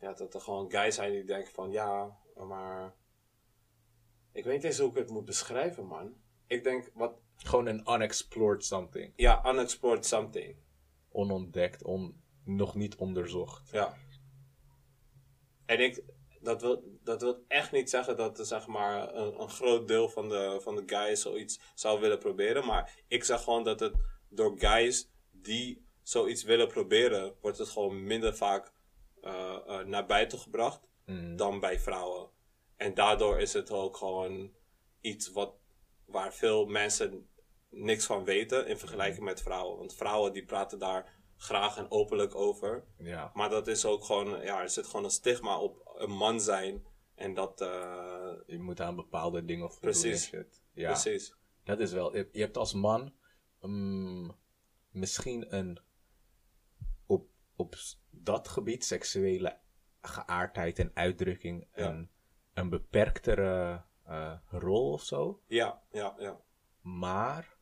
ja, dat er gewoon guys zijn die denken van ja, maar. Ik weet niet eens hoe ik het moet beschrijven, man. Ik denk wat. Gewoon een unexplored something. Ja, unexplored something. Onontdekt, on, nog niet onderzocht. Ja. En ik. Dat wil, dat wil echt niet zeggen dat er, zeg maar, een, een groot deel van de, van de guys zoiets zou willen proberen. Maar ik zeg gewoon dat het door guys die zoiets willen proberen, wordt het gewoon minder vaak eh, eh, naar buiten gebracht Mm. dan bij vrouwen. En daardoor is het ook gewoon iets wat, waar veel mensen niks van weten in vergelijking met vrouwen. Want vrouwen die praten daar graag en openlijk over. Ja. Maar dat is ook gewoon, ja, er zit gewoon een stigma op een man zijn En dat, eh, Je moet aan bepaalde dingen voldoen. Precies. shit. Ja, precies. dat is wel. Je hebt als man mm, misschien een op, op dat gebied seksuele geaardheid en uitdrukking Ja. een, een beperktere eh, rol of zo. Ja, ja, ja. Maar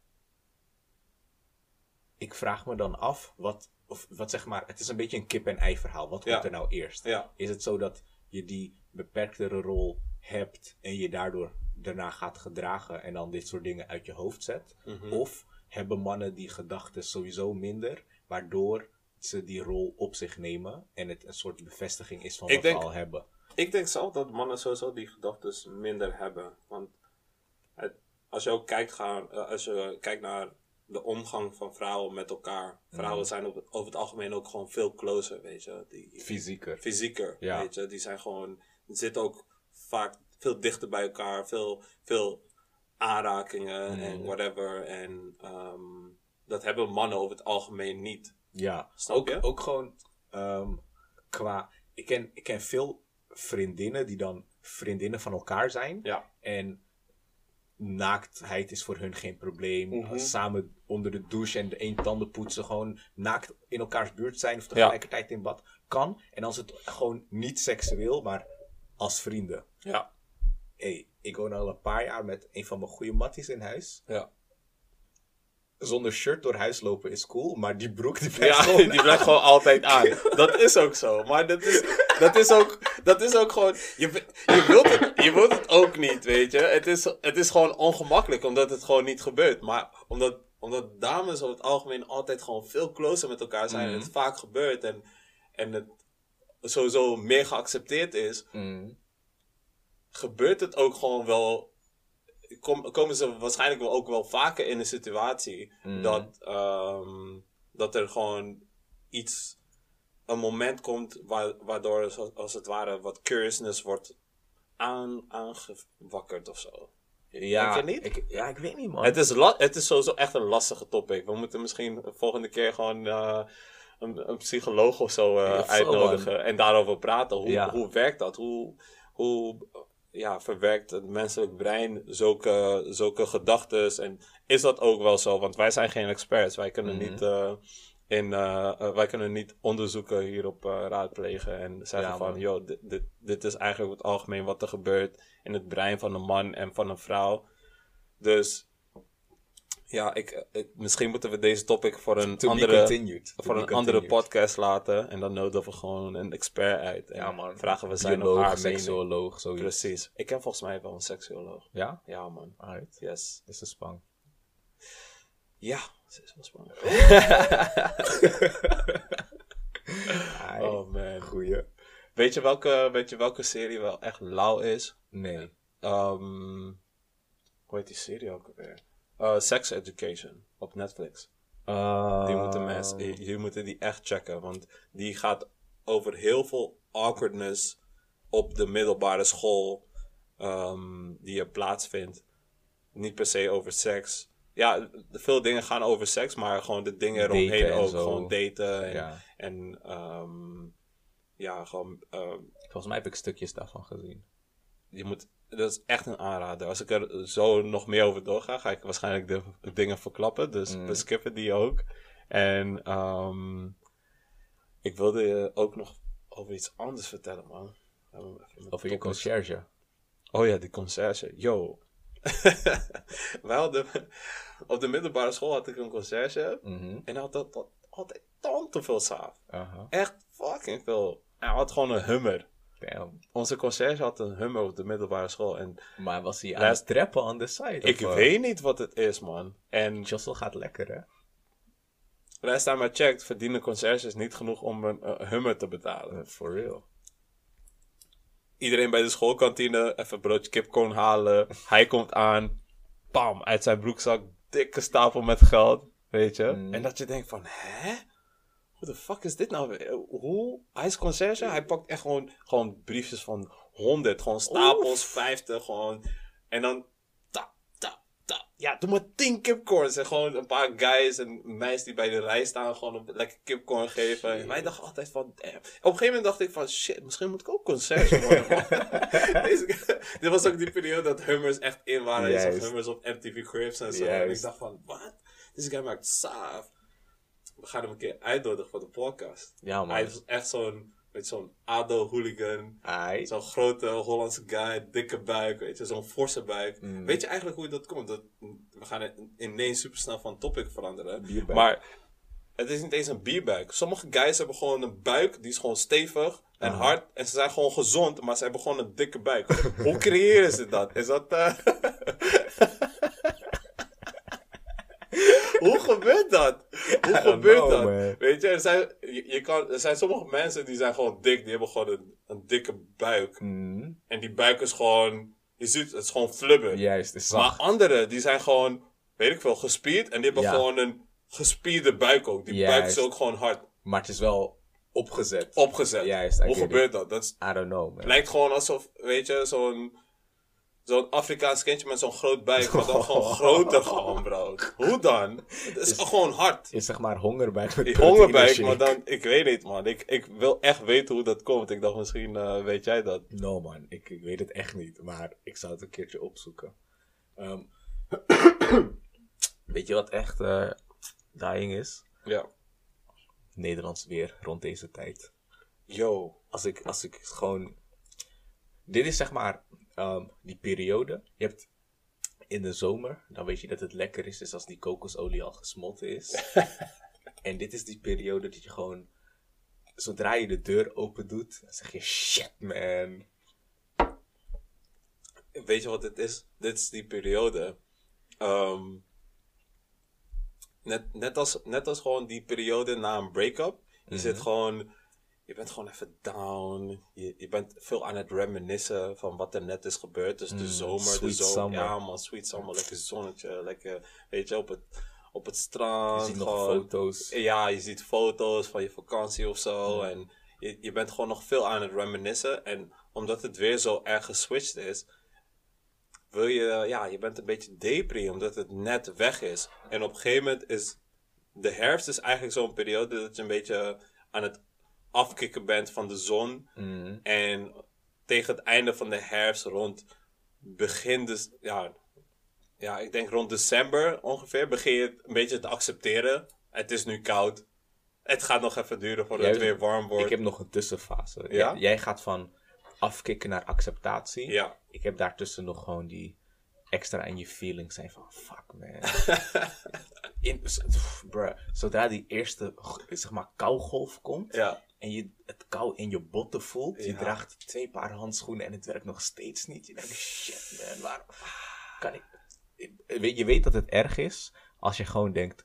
ik vraag me dan af, wat, of, wat zeg maar, het is een beetje een kip-en-ei verhaal. Wat komt er nou eerst? Ja, Is het zo dat je die beperktere rol hebt en je daardoor daarna gaat gedragen en dan dit soort dingen uit je hoofd zet? Mhm. Of hebben mannen die gedachten sowieso minder, waardoor ze die rol op zich nemen en het een soort bevestiging is van Ik wat denk- we al hebben? Ik denk zelf dat mannen sowieso die gedachten minder hebben. Want het, als je ook kijkt, gaan, eh, als je kijkt naar de omgang van vrouwen met elkaar. Vrouwen zijn op, over het algemeen ook gewoon veel closer, weet je. Die, Fysieker. fysieker, Ja. weet je. Die zijn gewoon, zitten ook vaak veel dichter bij elkaar. Veel, veel aanrakingen Mm. en whatever. En ehm, dat hebben mannen over het algemeen niet. Ja, Snap ook, ook gewoon ehm, qua. Ik ken, ik ken veel vriendinnen die dan vriendinnen van elkaar zijn. Ja. En naaktheid is voor hun geen probleem. Mhm. Samen onder de douche en de één tanden poetsen. Gewoon naakt in elkaars buurt zijn of tegelijkertijd in bad. Kan. En als het gewoon niet seksueel, maar als vrienden. Ja. hey, ik woon al een paar jaar met een van mijn goede matties in huis. Ja. Zonder shirt door huis lopen is cool, maar die broek die blijft Ja, gewoon die blijft gewoon altijd aan. Dat is ook zo. Maar dat is, dat is, ook, dat is ook gewoon. Je, je, wilt het, je wilt het ook niet, weet je. Het is, het is gewoon ongemakkelijk omdat het gewoon niet gebeurt. Maar omdat, omdat dames over het algemeen altijd gewoon veel closer met elkaar zijn. En Mhm. het vaak gebeurt. En, en het sowieso meer geaccepteerd is. Mm. Gebeurt het ook gewoon wel. Kom, komen ze waarschijnlijk wel ook wel vaker in een situatie Mhm. dat, ehm, dat er gewoon iets, een moment komt wa- waardoor zo- als het ware wat curiousness wordt aan, aangewakkerd of zo. Ja, Denk je niet? Ik, ja, ik weet niet, man. Het is, het is sowieso echt een lastige topic. We moeten misschien de volgende keer gewoon eh, een, een psycholoog of zo eh, uitnodigen en daarover praten. Hoe, Ja. hoe werkt dat? Hoe, hoe ja, verwerkt het menselijk brein zulke, zulke gedachten? En is dat ook wel zo? Want wij zijn geen experts. Wij kunnen Mhm. niet. eh, in, eh, eh, wij kunnen niet onderzoeken hierop raadplegen en zeggen Ja, van, joh, dit, dit, dit is eigenlijk het algemeen wat er gebeurt in het brein van een man en van een vrouw. Dus ja, ik, ik, misschien moeten we deze topic voor een To andere, voor een andere podcast laten. En dan nodigen we gewoon een expert uit. En Ja, man. vragen we zijn of haar seksuoloog, zoiets. Precies. Ik ken volgens mij wel een seksuoloog. Ja? Ja, man. Alright. Yes. Is een spang. Ja, ze is wel spannend. Ai, Oh man. Goeie. Weet je welke, weet je welke serie wel echt lauw is? Nee. Ehm hoe heet die serie ook alweer? Eh, Sex Education op Netflix. Die moeten mensen, Ehm, jullie moeten die echt checken, want die gaat over heel veel awkwardness op de middelbare school ehm, die er plaatsvindt. Niet per se over seks. Ja, veel dingen gaan over seks, maar gewoon de dingen eromheen en ook. Gewoon daten en, Ja. en ehm, ja, gewoon ehm, Volgens mij heb ik stukjes daarvan gezien. je moet, dat is echt een aanrader. Als ik er zo nog meer over doorga, ga ik waarschijnlijk de, de dingen verklappen. Dus Mm. we skippen die ook. En ehm, ik wilde je ook nog over iets anders vertellen, man. Over je conciërge. Oh ja, die conciërge. Yo. Wij hadden, op de middelbare school had ik een conciërge. Mhm. En hij had dat, altijd tante veel saaf. Echt fucking veel. Hij had gewoon een hummer. Damn. Onze conciërge had een hummer op de middelbare school. En Maar was hij aan het trappen on the side? Ik of, eh, weet niet wat het is, man. En Jossel gaat lekker, hè? als je maar checkt, verdienen conciërges niet genoeg om een eh, hummer te betalen. Uh, For real. Iedereen bij de schoolkantine even broodje kipcorn halen. Hij komt aan, bam, uit zijn broekzak, dikke stapel met geld, weet je. Mm. En dat je denkt van, hè? Hoe de fuck is dit nou? weer? Hoe? Hij is conciërge, hij pakt echt gewoon, gewoon briefjes van 100, gewoon stapels, 50, gewoon. En dan, ta, ta, ta, ja, doe maar 10 kipcorns. En gewoon een paar guys en meisjes die bij de rij staan, gewoon een lekker kipcorn geven. En wij dachten altijd van, damn. Op een gegeven moment dacht ik van, shit, misschien moet ik ook conciërge worden. Deze- dit was ook die periode dat Hummers echt in waren. Je zag Juist. Hummers op MTV Cribs en zo. En ik dacht van, wat? Deze guy maakt saaf. We gaan hem een keer uitnodigen voor de podcast. Ja, man. Hij is echt zo'n, weet zo'n ADO-hooligan. Zo'n grote Hollandse guy, dikke buik, weet je, zo'n forse buik. Mm. Weet je eigenlijk hoe dat komt? Dat, we gaan ineens super snel van topic veranderen. Bierbuik. Maar het is niet eens een bierbuik. Sommige guys hebben gewoon een buik, die is gewoon stevig en Aha. hard. En ze zijn gewoon gezond, maar ze hebben gewoon een dikke buik. hoe creëren ze dat? Is dat... eh, hoe gebeurt dat? Hoe gebeurt know, dat? man. Weet je, er zijn, je, je kan, er zijn sommige mensen die zijn gewoon dik, die hebben gewoon een, een dikke buik. Mm, En die buik is gewoon, je ziet, het is gewoon flubber. juist, is maar zacht. anderen, die zijn gewoon, weet ik veel, gespierd. En die hebben Ja. gewoon een gespierde buik ook. Die Juist. buik is ook gewoon hard Maar het is wel opgezet. opgezet. Juist, Hoe gebeurt dat? Dat is- I don't know, man. lijkt gewoon alsof, weet je, zo'n... Zo'n Afrikaans kindje met zo'n groot buik, maar dan gewoon groter gewoon, bro. Hoe dan? Het is gewoon hard. is zeg maar hongerbuik met hongerbuik, maar dan, ik weet niet man. Ik, ik wil echt weten hoe dat komt. Ik dacht misschien eh, weet jij dat. No man, ik, ik weet het echt niet. Maar ik zou het een keertje opzoeken. Ehm, weet je wat echt eh dying is? Ja. Nederlands weer rond deze tijd. Yo. Als ik, als ik gewoon... Dit is zeg maar ehm, die periode. Je hebt in de zomer, dan weet je dat het lekker is, is als die kokosolie al gesmolten is. en dit is die periode dat je gewoon, zodra je de deur open doet, dan zeg je shit man. Weet je wat dit is? Dit is die periode. Ehm, net, net, als, net als gewoon die periode na een break-up. Je zit gewoon... Je bent gewoon even down. Je, je bent veel aan het reminiscen van wat er net is gebeurd. Dus de Mm, zomer, de zomer. Ja man, sweet summer. Lekker zonnetje. Lekker, weet je, op het, op het Je strand. ziet nog gewoon- foto's. Ja, je ziet foto's van je vakantie of zo. Ja. En je, je bent gewoon nog veel aan het reminiscen. En omdat het weer zo erg geswitcht is, wil je, ja, je bent een beetje depri omdat het net weg is. En op een gegeven moment is de herfst is eigenlijk zo'n periode dat je een beetje aan het afkicken bent van de zon. Mm. En tegen het einde van de herfst, rond begin, dus, ja, ja, ik denk rond december ongeveer, begin je het een beetje te accepteren. Het is nu koud. Het gaat nog even duren voordat Jij- het weer warm wordt. Ik heb nog een tussenfase. Ja? Jij, jij gaat van afkicken naar acceptatie. Ja, Ik heb daartussen nog gewoon die extra in je feelings zijn van fuck man. in, pff, bruh, zodra die eerste zeg maar kougolf komt ja. En je het kou in je botten voelt, je draagt twee paar handschoenen en het werkt nog steeds niet. Je denkt shit man, waarom kan ik... je weet dat het erg is als je gewoon denkt,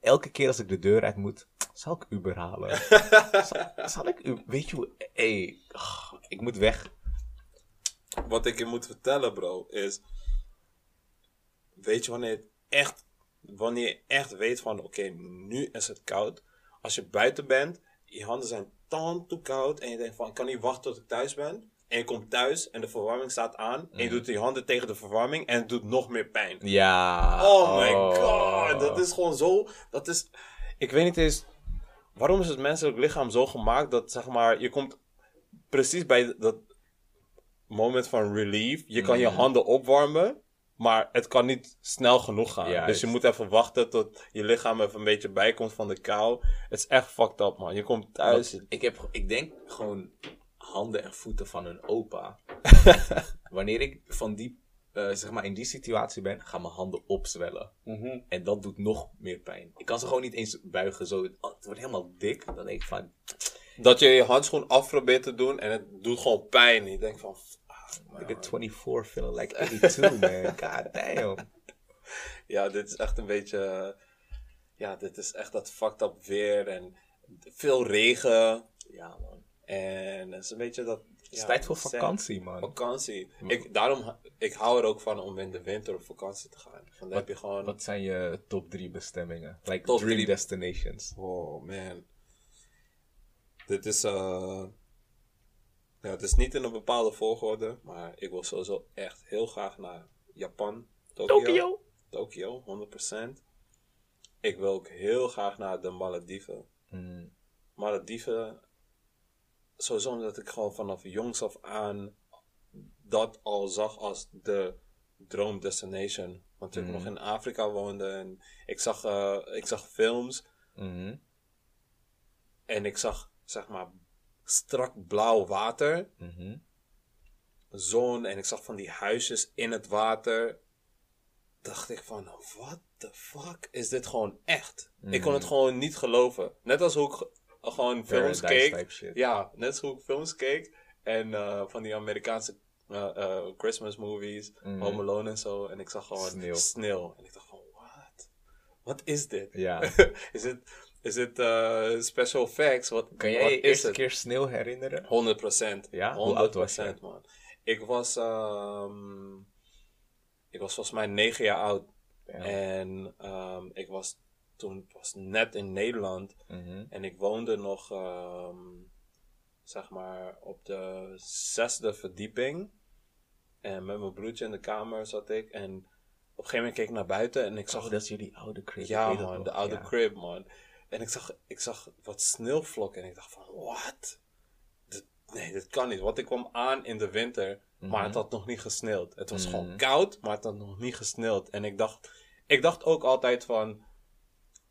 elke keer als ik de deur uit moet, zal ik Uber halen? zal, zal ik u, weet je hoe, hey, ik moet weg. Wat ik je moet vertellen, bro, is. Weet je wanneer het echt. Wanneer je echt weet van: oké, nu is het koud. Als je buiten bent, je handen zijn tand toe koud. En je denkt van: ik kan niet wachten tot ik thuis ben. En je komt thuis en de verwarming staat aan. En je doet je handen tegen de verwarming. En het doet nog meer pijn. Ja. Oh my god, dat is gewoon zo. Dat is. Ik weet niet eens. Waarom is het menselijk lichaam zo gemaakt dat zeg maar. Je komt precies bij dat moment van relief. Je kan je Mm. handen opwarmen. Maar het kan niet snel genoeg gaan. Dus je moet even wachten tot je lichaam even een beetje bijkomt van de kou. Het is echt fucked up, man. Je komt thuis. Want Ik, heb, ik denk gewoon handen en voeten van een opa. Wanneer ik van die, eh, zeg maar in die situatie ben, gaan mijn handen opzwellen. Mhm. En dat doet nog meer pijn. Ik kan ze gewoon niet eens buigen. Zo. Het wordt helemaal dik. Dan denk ik van, Dat je je handschoen af probeert te doen en het doet gewoon pijn. Je denkt van. Ik at 24 feeling like 82, man. God damn. Ja, dit is echt een beetje. eh, Ja, dit is echt dat fucked up weer en veel regen. Ja, man. En het is een beetje dat. Het is tijd voor vakantie, man. Vakantie. Ik, daarom, ik hou er ook van om in de winter op vakantie te gaan. Dan heb je gewoon. Wat zijn je top 3 bestemmingen? Like Top dream drie. destinations. Oh man. Dit is. eh ja, het is niet in een bepaalde volgorde, maar ik wil sowieso echt heel graag naar Japan. Tokyo. Tokyo. Tokio, 100%. Ik wil ook heel graag naar de Malediven. Mm. Malediven, sowieso omdat ik gewoon vanaf jongs af aan dat al zag als de droomdestination. Want ik Mhm. nog in Afrika woonde en ik zag, eh, ik zag films Mhm. en ik zag, zeg maar, strak blauw water. Mhm. zon en ik zag van die huisjes in het water. Dacht ik van, what the fuck? Is dit gewoon echt? Ik kon het Mm. gewoon niet geloven. Net als hoe ik ge- gewoon films keek. Ja, net als hoe ik films keek. En eh, van die Amerikaanse eh, eh, Christmas movies. Mhm. Home Alone en zo. En ik zag gewoon Sneeuw. sneeuw. En ik dacht van, what? Wat is dit? Ja. is het, is het eh, special effects? Wat, Kan jij je is eerste keer sneeuw herinneren? 100 procent. Ja? Hoe oud was je? man. Ik was, ehm, ik was volgens mij negen jaar oud. Ja. En ehm, ik was toen was net in Nederland. Mhm. En ik woonde nog, ehm, zeg maar, op de zesde verdieping. En met mijn broertje in de kamer zat ik. En op een gegeven moment keek ik naar buiten en ik zag Oh, dat is jullie oude crib. ja, man, de oude ja. crib, man. En ik zag, ik zag wat sneeuwvlokken en ik dacht van, wat? Nee, dit kan niet. Want ik kwam aan in de winter, maar het had nog niet gesneeuwd. Het was gewoon Mhm. koud, maar het had nog niet gesneeuwd. En ik dacht, ik dacht ook altijd van,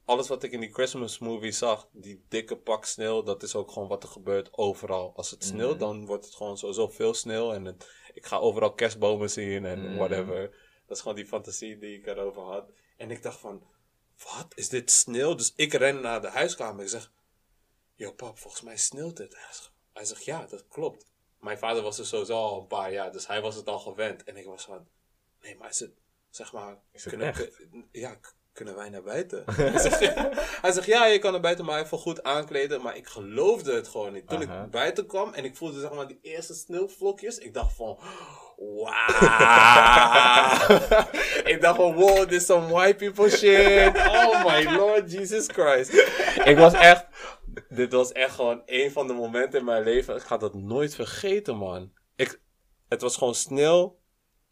alles wat ik in die Christmas movie zag, die dikke pak sneeuw, dat is ook gewoon wat er gebeurt overal. Als het sneeuwt, Mhm. dan wordt het gewoon sowieso veel sneeuw en het, ik ga overal kerstbomen zien en Mhm. whatever. Dat is gewoon die fantasie die ik erover had. En ik dacht van, wat, is dit sneeuw? Dus ik ren naar de huiskamer. Ik zeg, yo pap, volgens mij sneeuwt het. Hij zegt, ja, dat klopt. Mijn vader was er sowieso al een paar jaar, dus hij was het al gewend. En ik was van, nee, maar is het, zeg maar, het kunnen, kun- ja, kunnen wij naar buiten? hij, zegt, hij zegt, ja, je kan naar buiten, maar even goed aankleden. Maar ik geloofde het gewoon niet. Toen ik buiten kwam en ik voelde, zeg maar, die eerste sneeuwvlokjes, ik dacht van, Wow. ik dacht van, wow, dit is some white people shit. Oh my lord Jesus Christ. Ik was echt, dit was echt gewoon een van de momenten in mijn leven. Ik ga dat nooit vergeten, man. Ik, het was gewoon sneeuw.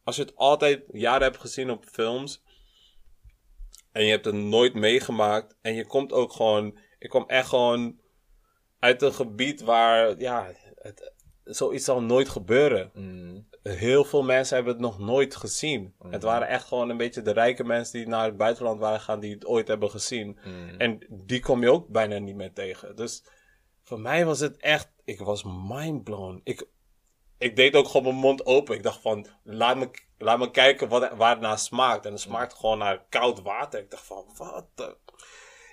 Als je het altijd jaren hebt gezien op films. En je hebt het nooit meegemaakt. En je komt ook gewoon, ik kwam echt gewoon uit een gebied waar, ja, het, zoiets zal nooit gebeuren Mm. Heel veel mensen hebben het nog nooit gezien. Het waren echt gewoon een beetje de rijke mensen die naar het buitenland waren gegaan, die het ooit hebben gezien. Mm. En die kom je ook bijna niet meer tegen. Dus voor mij was het echt, ik was mindblown. Ik, ik deed ook gewoon mijn mond open. Ik dacht van, laat me, laat me kijken wat, waar het naar smaakt. En het smaakt gewoon naar koud water. Ik dacht van, wat de-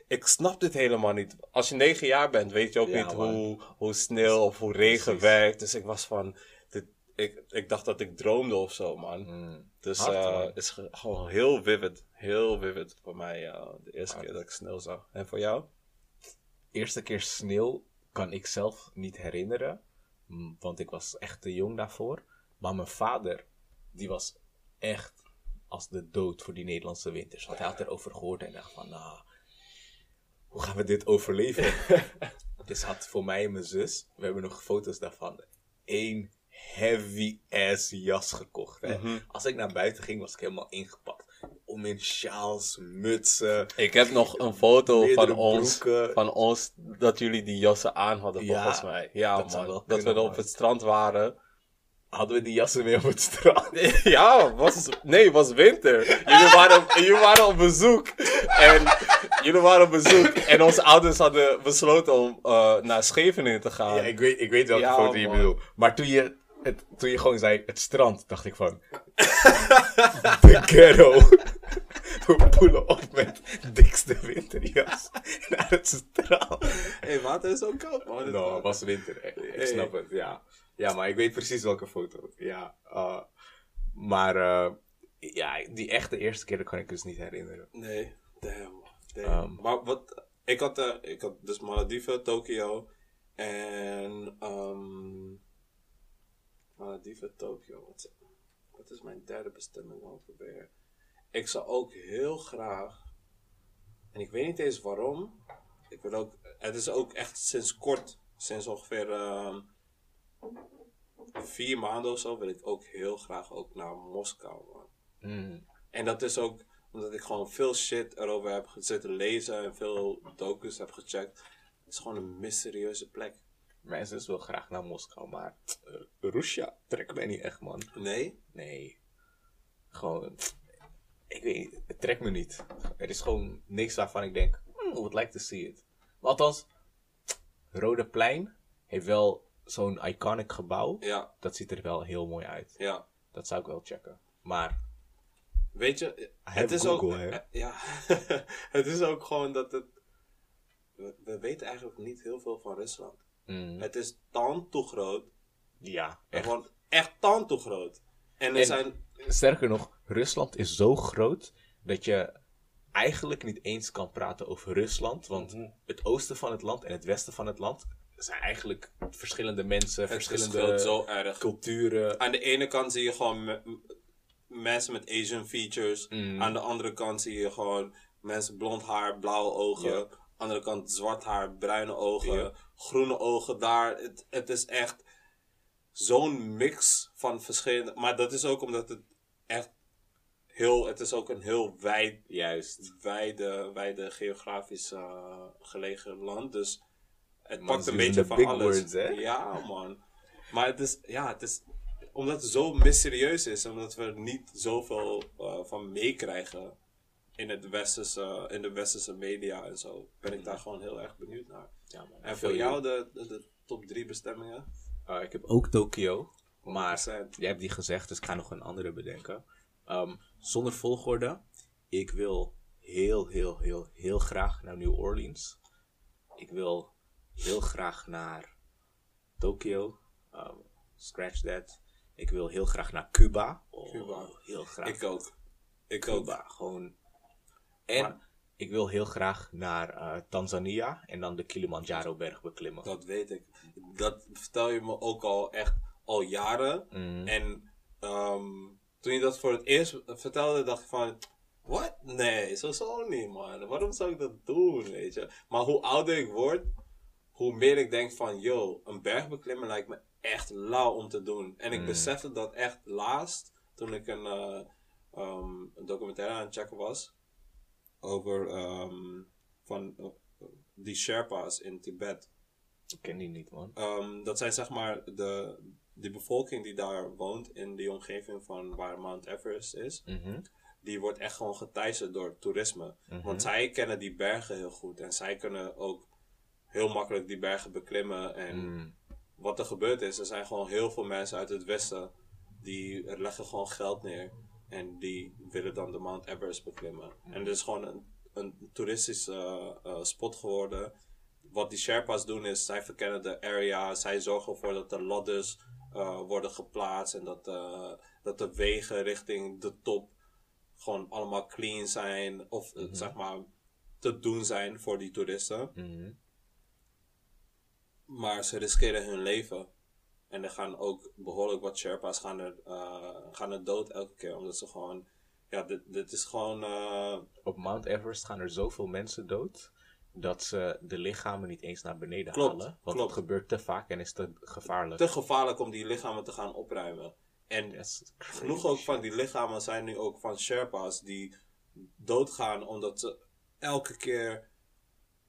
Ik snap dit helemaal niet. Als je negen jaar bent, weet je ook Ja, niet hoe, hoe sneeuw of hoe regen Precies. werkt. Dus ik was van, ik, ik dacht dat ik droomde of zo, man. Mm. Dus Hard, eh, het is ge- gewoon heel vivid. Heel vivid voor mij eh, de eerste Hard. keer dat ik sneeuw zag. En voor jou? Eerste keer sneeuw kan ik zelf niet herinneren. Want ik was echt te jong daarvoor. Maar mijn vader, die was echt als de dood voor die Nederlandse winters. Want hij had erover gehoord en dacht van, nou, hoe gaan we dit overleven? dus had voor mij en mijn zus, we hebben nog foto's daarvan, één heavy ass jas gekocht. Hè? Mhm. Als ik naar buiten ging, was ik helemaal ingepakt. Om in sjaals, mutsen. Ik heb nog een foto van ons, broeken. van ons dat jullie die jassen aan hadden, Ja, volgens mij. Ja, dat man. wel Dat we op het strand waren. Hadden we die jassen weer op het strand? ja, was, nee, het was winter. Jullie waren, jullie waren op bezoek. En jullie waren op bezoek. En onze ouders hadden besloten om eh, naar Scheveningen te gaan. Ja, ik weet, ik weet welke Ja, foto je man. bedoelt. Maar toen je, het, toen je gewoon zei, het strand, dacht ik van... de ghetto. We poelen op met dikste winterjas naar het strand. hey, water is ook koud, man. Nou, het was winter. hè. Ik Hey. snap het, ja. Ja, maar ik weet precies welke foto. Ja, eh, maar eh, ja, die echte eerste keer dat kan ik dus niet herinneren. Nee, damn. damn. Ehm. maar wat, ik had, eh, ik had dus Malediven, Tokio en ehm Malediven, Tokio. Wat, is- wat is mijn derde bestemming ook weer? Ik zou ook heel graag, en ik weet niet eens waarom, ik wil ook, het is ook echt sinds kort, sinds ongeveer ehm, vier maanden of zo, wil ik ook heel graag ook naar Moskou, man. Mm. En dat is ook omdat ik gewoon veel shit erover heb zitten lezen en veel docus heb gecheckt. Het is gewoon een mysterieuze plek. Mensen is wel graag naar Moskou, maar uh, Russia trekt mij niet echt, man. Nee? Nee. Gewoon, ik weet niet, het trekt me niet. Er is gewoon niks waarvan ik denk, hmm, I would like to see it. Maar althans, Rode Plein heeft wel zo'n iconic gebouw. Ja, Dat ziet er wel heel mooi uit. ja. Dat zou ik wel checken. Maar, Weet je, het is Google, ook. hè? eh, Ja, het is ook gewoon dat het. We, we weten eigenlijk niet heel veel van Rusland. Mm, Het is tan te groot. ja, echt. Gewoon echt tan te groot. En er En- zijn. Sterker nog, Rusland is zo groot dat je eigenlijk niet eens kan praten over Rusland. Want Mhm. het oosten van het land en het westen van het land zijn eigenlijk verschillende mensen, Het verschillende gewoon zo erg. culturen. Aan de ene kant zie je gewoon mensen met Asian features. Mm. Aan de andere kant zie je gewoon mensen blond haar, blauwe ogen. Andere kant zwart haar, bruine ogen, Ja. groene ogen daar. Het, het is echt zo'n mix van verschillende. Maar dat is ook omdat het echt heel. Het is ook een heel wijd, Juist. wijde, wijde geografisch eh, gelegen land. Dus het Man, pakt een beetje van alles. words, hè? Ja, man. Maar het is, ja, het is, omdat het zo mysterieus is, omdat we er niet zoveel eh, van meekrijgen in, het westerse, in de westerse media en zo, ben ik daar gewoon heel erg benieuwd naar. Ja, man. En voor jou de, de, de top drie bestemmingen? Uh, ik heb ook Tokio. Maar 100%. jij hebt die gezegd, dus ik ga nog een andere bedenken. Ehm, zonder volgorde. Ik wil heel, heel, heel, heel graag naar New Orleans. Ik wil heel graag naar Tokio. Ehm, scratch that. Ik wil heel graag naar Cuba. Oh, Cuba. Heel graag. Ik ook. Ik ook. Cuba. Gewoon. En Maar- ik wil heel graag naar eh, Tanzania en dan de Kilimanjaro-berg beklimmen. Dat weet ik. Dat vertel je me ook al echt al jaren. Mhm. En ehm, toen je dat voor het eerst vertelde, dacht ik van... Wat? Nee, zo zo niet, man. Waarom zou ik dat doen, weet je? Maar hoe ouder ik word, hoe meer ik denk van... Yo, een berg beklimmen lijkt me echt lauw om te doen. En ik Mm. besefte dat echt laatst, toen ik een, eh, ehm, een documentaire aan het checken was... Over ehm, van die Sherpa's in Tibet. Ik ken die niet, man. Ehm, dat zijn zeg maar de, de bevolking die daar woont in die omgeving van waar Mount Everest is. Mhm. Die wordt echt gewoon geteisterd door toerisme. Mhm. Want zij kennen die bergen heel goed. En zij kunnen ook heel makkelijk die bergen beklimmen. En Mm. wat er gebeurd is, er zijn gewoon heel veel mensen uit het westen. Die leggen gewoon geld neer. En die willen dan de Mount Everest beklimmen. En het is gewoon een, een toeristische eh, eh, spot geworden. Wat die Sherpa's doen is, zij verkennen de area. Zij zorgen ervoor dat de ladders eh, worden geplaatst. En dat, dat de wegen richting de top gewoon allemaal clean zijn. Of eh, zeg maar te doen zijn voor die toeristen. Mhm. Maar ze riskeren hun leven. En er gaan ook behoorlijk wat Sherpa's gaan er, eh, gaan er dood elke keer. Omdat ze gewoon... Ja, dit, dit is gewoon... eh, Op Mount Everest gaan er zoveel mensen dood dat ze de lichamen niet eens naar beneden Klopt, halen. Want klopt. het gebeurt te vaak en is te gevaarlijk. te gevaarlijk om die lichamen te gaan opruimen. En Dat genoeg ook van die lichamen zijn nu ook van Sherpa's die doodgaan omdat ze elke keer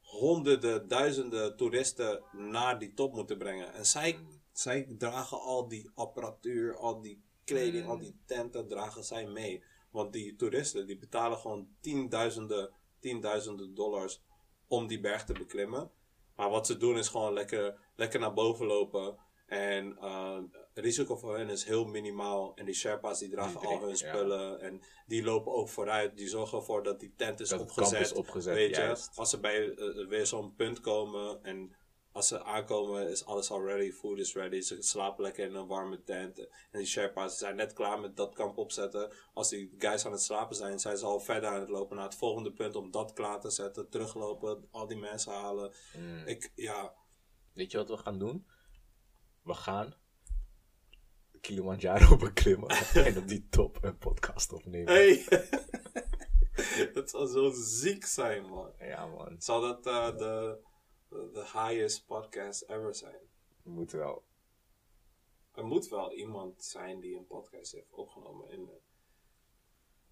honderden, duizenden toeristen naar die top moeten brengen. En zij, zij dragen al die apparatuur, al die kleding, Mm. al die tenten dragen zij mee. Want die toeristen die betalen gewoon tienduizenden, tienduizenden dollars om die berg te beklimmen. Maar wat ze doen is gewoon lekker, lekker naar boven lopen. En eh, het risico voor hen is heel minimaal. En die Sherpa's die dragen al hun ja. spullen. En die lopen ook vooruit. Die zorgen ervoor dat die tent is Dat opgezet. kamp is opgezet, Weet je, als ze bij eh, weer zo'n punt komen. En als ze aankomen is alles al ready. Food is ready. Ze slapen lekker in een warme tent. En die Sherpa's zijn net klaar met dat kamp opzetten. Als die guys aan het slapen zijn, zijn ze al verder aan het lopen naar het volgende punt. Om dat klaar te zetten. Teruglopen. Al die mensen halen. Mm. Ik, ja, Weet je wat we gaan doen? We gaan Kilimanjaro beklimmen en op die top een podcast opnemen. Hey! dat zou zo ziek zijn, man. Ja man, Zal dat eh, de, de highest podcast ever zijn? we moeten wel. Er moet wel iemand zijn die een podcast heeft opgenomen. In de...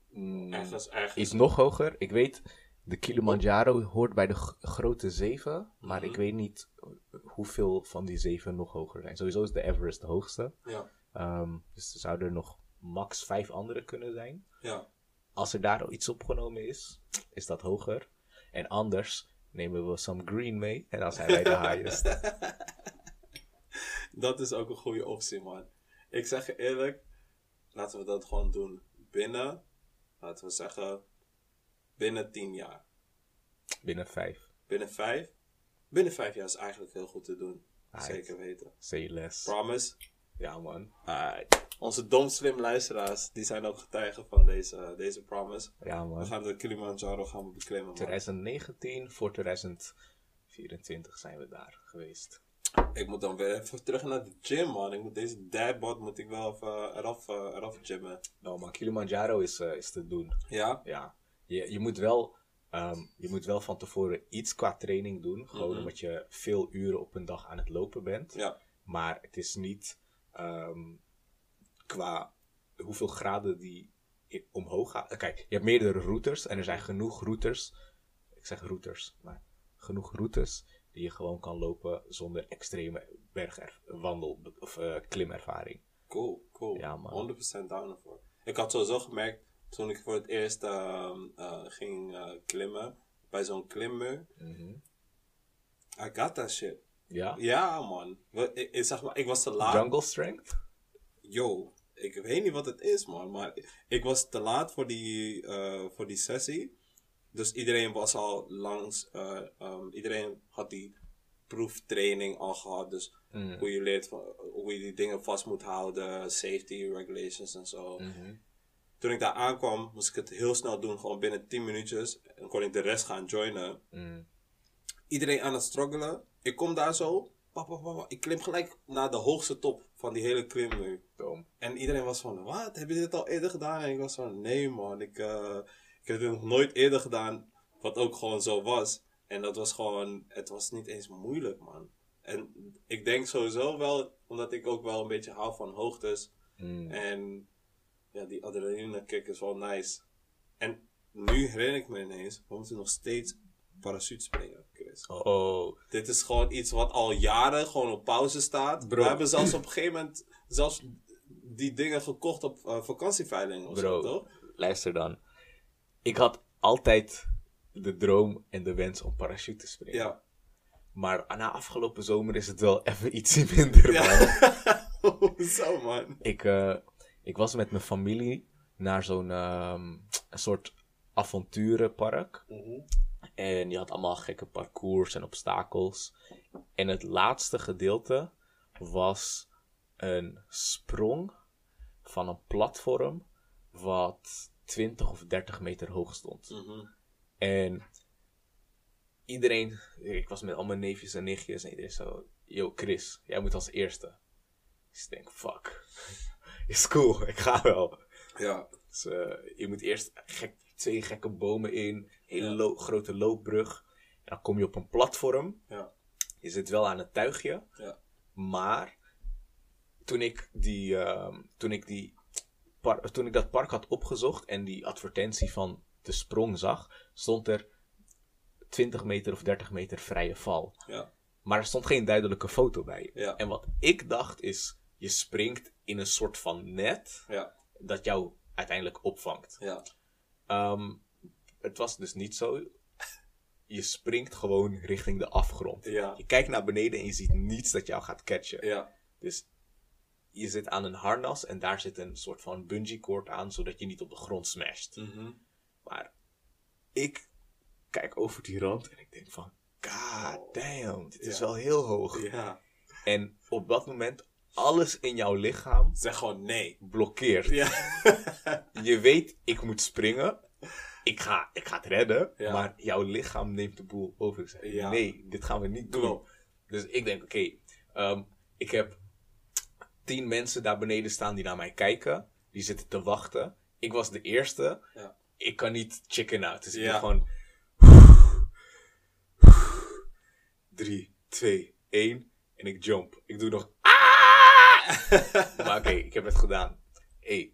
Mm, Ergens, ergens. Is nog hoger. Ik weet, de Kilimanjaro hoort bij de grote zeven. Maar Mhm. ik weet niet hoeveel van die zeven nog hoger zijn. Sowieso is de Everest de hoogste. Ja, Ehm, dus er zouden er nog max vijf andere kunnen zijn. ja. Als er daar iets opgenomen is, is dat hoger. En anders nemen we some green mee. En dan zijn wij de highest. Dat is ook een goede optie, man. Ik zeg je eerlijk, laten we dat gewoon doen binnen, laten we zeggen, binnen 10 jaar. Binnen vijf. Binnen 5? Binnen 5 jaar is eigenlijk heel goed te doen. Zeker weten. Say less. Promise. Ja, man. Alright. Onze dom slim luisteraars, die zijn ook getuigen van deze, deze promise. Ja, We man. gaan de Kilimanjaro gaan we beklimmen, man. 2019 voor 2024 zijn we daar geweest. Ik moet dan weer even terug naar de gym, man. Ik moet deze dabbot moet ik wel even eraf, eh, eraf gymmen. Nou, man, Kilimanjaro is, eh, is te doen. Ja? Ja, je, je, moet wel, ehm, je moet wel van tevoren iets qua training doen. Gewoon Mhm. omdat je veel uren op een dag aan het lopen bent. Ja. Maar het is niet ehm, qua hoeveel graden die omhoog gaan. Eh, Kijk, je hebt meerdere routes en er zijn genoeg routes. Ik zeg routes, maar genoeg routes die je gewoon kan lopen zonder extreme bergwandel of eh, klimervaring. Cool, cool. Ja, man. 100% down ervoor. Ik had sowieso gemerkt, toen ik voor het eerst ehm, eh, ging klimmen, bij zo'n klimmuur, Mhm. I got that shit. Ja? Ja, man. Ik, ik, zeg maar, ik was te laat. Jungle strength? Yo, ik weet niet wat het is, man. Maar ik was te laat voor die, eh, voor die sessie. Dus iedereen was al langs. eh, ehm, iedereen had die proeftraining al gehad. Dus Mm. hoe je leert van, hoe je die dingen vast moet houden. Safety regulations en zo. Mhm. Toen ik daar aankwam, moest ik het heel snel doen. Gewoon binnen 10 minuutjes. En kon ik de rest gaan joinen. Mm. Iedereen aan het struggelen. Ik kom daar zo. Pa, pa, pa, pa. Ik klim gelijk naar de hoogste top van die hele klimmuur. Dom. En iedereen was van, wat? Heb je dit al eerder gedaan? En ik was van, nee man, ik, eh, ik heb dit nog nooit eerder gedaan. Wat ook gewoon zo was. En dat was gewoon, het was niet eens moeilijk man. En ik denk sowieso wel, omdat ik ook wel een beetje hou van hoogtes. Mm. En ja, die adrenaline kick is wel nice. En nu herinner ik me ineens, we moeten nog steeds parachute springen, Oh, Dit is gewoon iets wat al jaren gewoon op pauze staat. Bro. We hebben zelfs op een gegeven moment zelfs die dingen gekocht op eh, vakantieveiling of Bro. zo, toch? luister dan. Ik had altijd de droom en de wens om parachute te springen. Ja. Maar na afgelopen zomer is het wel even iets minder. man. ja. Zo man. Ik, eh, ik was met mijn familie naar zo'n ehm, een soort avonturenpark. En je had allemaal gekke parcours en obstakels. En het laatste gedeelte was een sprong van een platform wat 20 of 30 meter hoog stond. Mhm. En iedereen, ik was met al mijn neefjes en nichtjes en iedereen zo, yo Chris, jij moet als eerste. Dus ik denk, fuck, is cool, ik ga wel. Ja. Dus, eh, je moet eerst gek, twee gekke bomen in, hele lo- grote loopbrug. En dan kom je op een platform. Ja. Je zit wel aan het tuigje. Ja. Maar toen ik, die, ehm, toen, ik die toen ik dat park had opgezocht en die advertentie van de sprong zag, stond er 20 meter of 30 meter vrije val. Ja. Maar er stond geen duidelijke foto bij. Ja. En wat ik dacht is, je springt in een soort van net Ja. dat jou uiteindelijk opvangt. Ehm, het was dus niet zo. Je springt gewoon richting de afgrond. Ja. Je kijkt naar beneden en je ziet niets dat jou gaat catchen. Ja. Dus je zit aan een harnas en daar zit een soort van bungee cord aan, zodat je niet op de grond smasht. Mhm. Maar ik kijk over die rand en ik denk van, god damn, dit is Ja. wel heel hoog. Ja. En op dat moment, alles in jouw lichaam Zeg gewoon nee. blokkeert. Ja. Je weet, ik moet springen. Ik ga, ik ga het redden. Ja. Maar jouw lichaam neemt de boel over. Ik zeg, Ja. Nee, dit gaan we niet doen. Dus ik denk, oké, ehm, ik heb tien mensen daar beneden staan die naar mij kijken. Die zitten te wachten. Ik was de eerste. Ja. Ik kan niet chicken out. Dus ik doe gewoon... Drie, twee, één. En ik jump. Ik doe nog... Maar oké, ik heb het gedaan. Hey,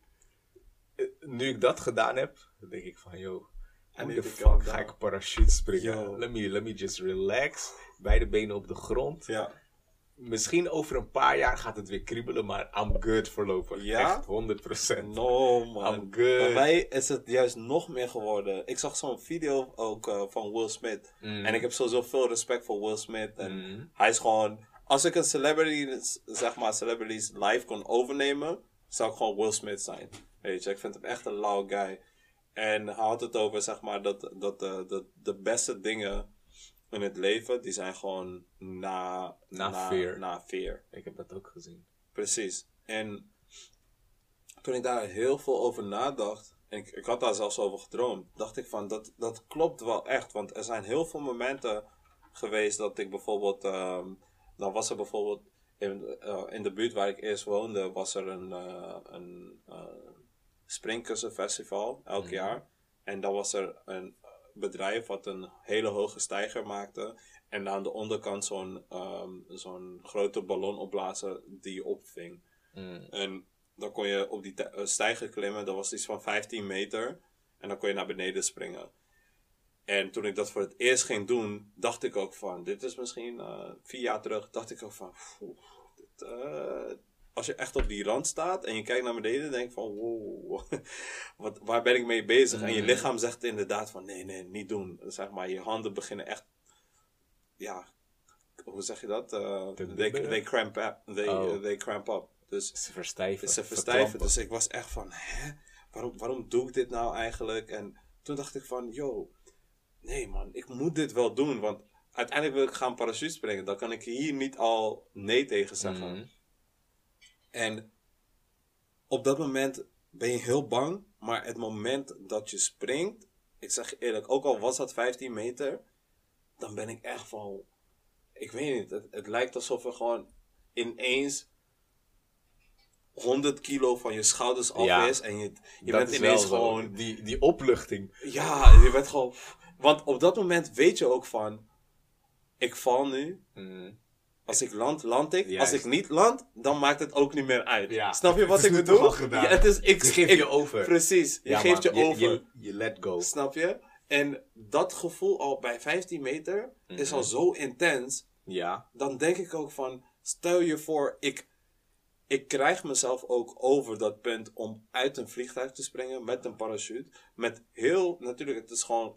eh, nu ik dat gedaan heb, denk ik van, yo, hoe de fuck ga ik parachute springen? Yo. Let me, let me just relax. Beide benen op de grond. Ja. Misschien over een paar jaar gaat het weer kriebelen, maar I'm good voorlopig. Ja? Echt 100%. No, man. I'm good. Bij mij is het juist nog meer geworden. Ik zag zo'n video ook eh, van Will Smith. Mm. En ik heb sowieso veel respect voor Will Smith. En Mm. hij is gewoon... Als ik een celebrity, zeg maar, celebrities live kon overnemen, zou ik gewoon Will Smith zijn. Weet je, ik vind hem echt een lauw guy. En hij had het over, zeg maar, dat, dat de, de, de beste dingen in het leven, die zijn gewoon na... Na fear. Na fear. Ik heb dat ook gezien. Precies. En toen ik daar heel veel over nadacht, en ik, ik had daar zelfs over gedroomd, dacht ik van, dat, dat klopt wel echt. Want er zijn heel veel momenten geweest dat ik bijvoorbeeld, ehm, dan was er bijvoorbeeld, in, eh, in de buurt waar ik eerst woonde, was er een, eh een eh, springkussenfestival elk Mhm. jaar. En dan was er een bedrijf wat een hele hoge stijger maakte. En aan de onderkant zo'n ehm, zo'n grote ballon opblazen die je opving. Mm. En dan kon je op die tij- stijger klimmen, dat was iets van 15 meter. En dan kon je naar beneden springen. En toen ik dat voor het eerst ging doen, dacht ik ook van, dit is misschien eh, vier jaar terug, dacht ik ook van, "Poeh, dit, eh, als je echt op die rand staat en je kijkt naar beneden, denk je van, wow, wat, waar ben ik mee bezig? En je Mhm. lichaam zegt inderdaad van, nee, nee, niet doen. Zeg maar, je handen beginnen echt, ja, hoe zeg je dat? Te they, they, cramp up, they, Oh. they cramp up. Dus Ze verstijven. ze verstijven. Dus ik was echt van, hè? Waarom, waarom doe ik dit nou eigenlijk? En toen dacht ik van, yo, nee man, ik moet dit wel doen. Want uiteindelijk wil ik gaan parachute springen. Dan kan ik hier niet al nee tegen zeggen. Mhm. En op dat moment ben je heel bang. Maar het moment dat je springt, ik zeg je eerlijk, ook al was dat 15 meter, dan ben ik echt van, ik weet niet, het, het lijkt alsof er gewoon ineens 100 kilo van je schouders af Ja, is. En je, je bent ineens gewoon, Die, die opluchting. ja, je bent gewoon, want op dat moment weet je ook van, ik val nu. Mm. Als ik land, land ik. Juist. Als ik niet land, dan maakt het ook niet meer uit. Ja. Snap je wat Het ik bedoel? Ja, het is, ik, Je geeft ik- je over. Precies, je Ja, geeft man. je over. Je, je let go. Snap je? En dat gevoel al bij 15 meter is Mhm. al zo intens. Ja. Dan denk ik ook van, stel je voor, ik, ik krijg mezelf ook over dat punt om uit een vliegtuig te springen met een parachute. Met heel, natuurlijk, het is gewoon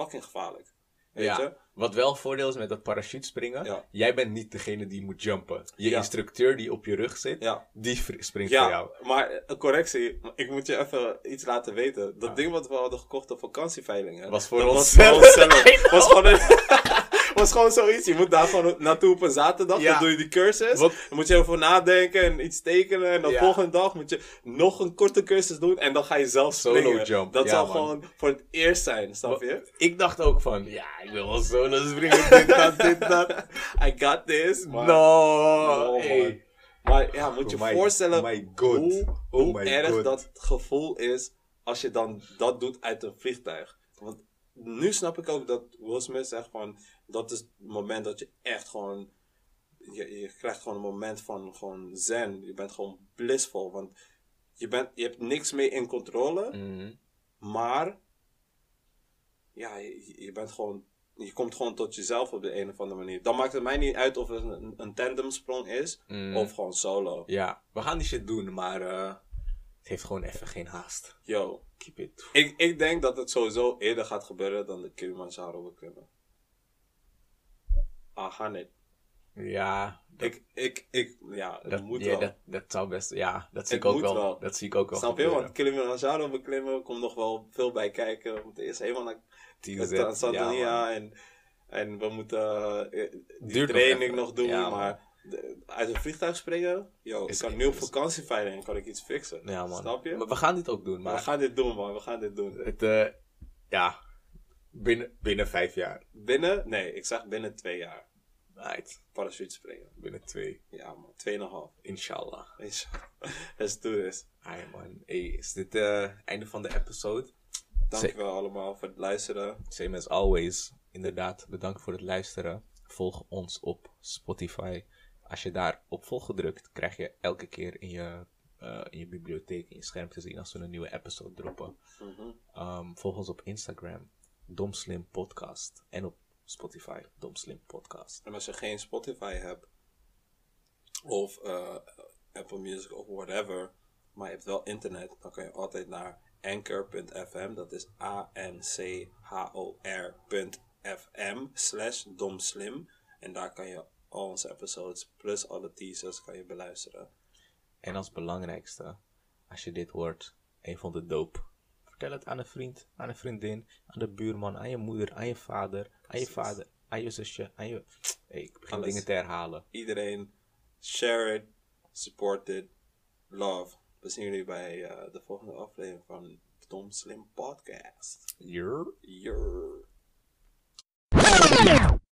fucking gevaarlijk. Weet ja. je? Wat wel een voordeel is met dat parachute springen. Ja. Jij bent niet degene die moet jumpen. Je Ja. instructeur die op je rug zit, Ja. die springt voor jou. maar een correctie. Ik moet je even iets laten weten. Dat ding wat we hadden gekocht op vakantieveilingen. Was voor dat ons was voor zelf. onszelf. was, gewoon een- was gewoon zoiets. Je moet daar gewoon naartoe op een zaterdag. Ja. Dan doe je die cursus. Wat- Dan moet je over nadenken en iets tekenen. En dan Ja. volgende dag moet je nog een korte cursus doen. En dan ga je zelf Solo jump. Dat Ja, zal man. gewoon voor het eerst zijn. Snap je? Ik dacht ook van, ja, ik wil wel solo springen, dit, dat, dit, dat. I got this. Maar, no, No, hey. man. Maar ja, moet je Oh my- voorstellen my hoe, Oh erg God. dat gevoel is als je dan dat doet uit een vliegtuig. Want nu snap ik ook dat Will Smith zegt van, dat is het moment dat je echt gewoon, je, je krijgt gewoon een moment van gewoon zen. Je bent gewoon blissful, want je, bent, je hebt niks mee in controle, Mhm. maar ja, je, je bent gewoon, je komt gewoon tot jezelf op de een of andere manier. Dan maakt het mij niet uit of het een, een tandemsprong is, Mhm. of gewoon solo. Ja, we gaan die shit doen, maar eh, het heeft gewoon even geen haast. Yo, Keep it. ik, ik denk dat het sowieso eerder gaat gebeuren dan de Kilimanjaro beklimmen. Ah, ga niet. Ja, dat, Ik, ik, ik, ja, dat, moet wel. dat, dat zou best, ja, dat zie ik ook wel, wel. Dat zie ik ook wel Snap je? Want Kilimanjaro beklimmen komt nog wel veel bij kijken. We moeten eerst helemaal naar Tanzania ja, en, en we moeten eh, die Duurt nog training nog, doen. Ja, maar uit een vliegtuig springen, yo, Is- ik kan nu op is- vakantieveiling en kan ik iets fixen. Ja, man. Snap je? Maar we gaan dit ook doen, Maar we gaan dit doen, man. We gaan dit doen. het, eh, ja, binnen, binnen vijf jaar. Binnen, nee, ik zeg binnen twee jaar. Right. Parachute springen. Binnen twee, Ja, man. Tweeënhalf. inshallah. Is- Let's do this. Hi man, hey, is dit het einde van de episode? Dankjewel allemaal voor het luisteren. Same as always. Inderdaad, bedankt voor het luisteren. Volg ons op Spotify. Als je daar op volgen drukt, krijg je elke keer in je eh, in je bibliotheek, in je scherm te zien als we een nieuwe episode droppen. Mhm. Ehm, volg ons op Instagram, Domslim Podcast. En op Spotify, Domslim Podcast. En als je geen Spotify hebt, of eh, Apple Music of whatever, maar je hebt wel internet, dan kan je altijd naar anchor.fm, dat is A-N-C-H-O-R.fm slash domslim. En daar kan je al onze episodes plus alle teasers kan je beluisteren. En als belangrijkste, als je dit hoort en je vond het dope, vertel het aan een vriend, aan een vriendin, aan de buurman, aan je moeder, aan je vader, aan je vader, aan je zusje, aan je... Hey, ik begin Alles. dingen te herhalen. Iedereen, share it, support it, love. We zien jullie bij eh, de volgende aflevering van Dom Slim Podcast. Jur. Yer.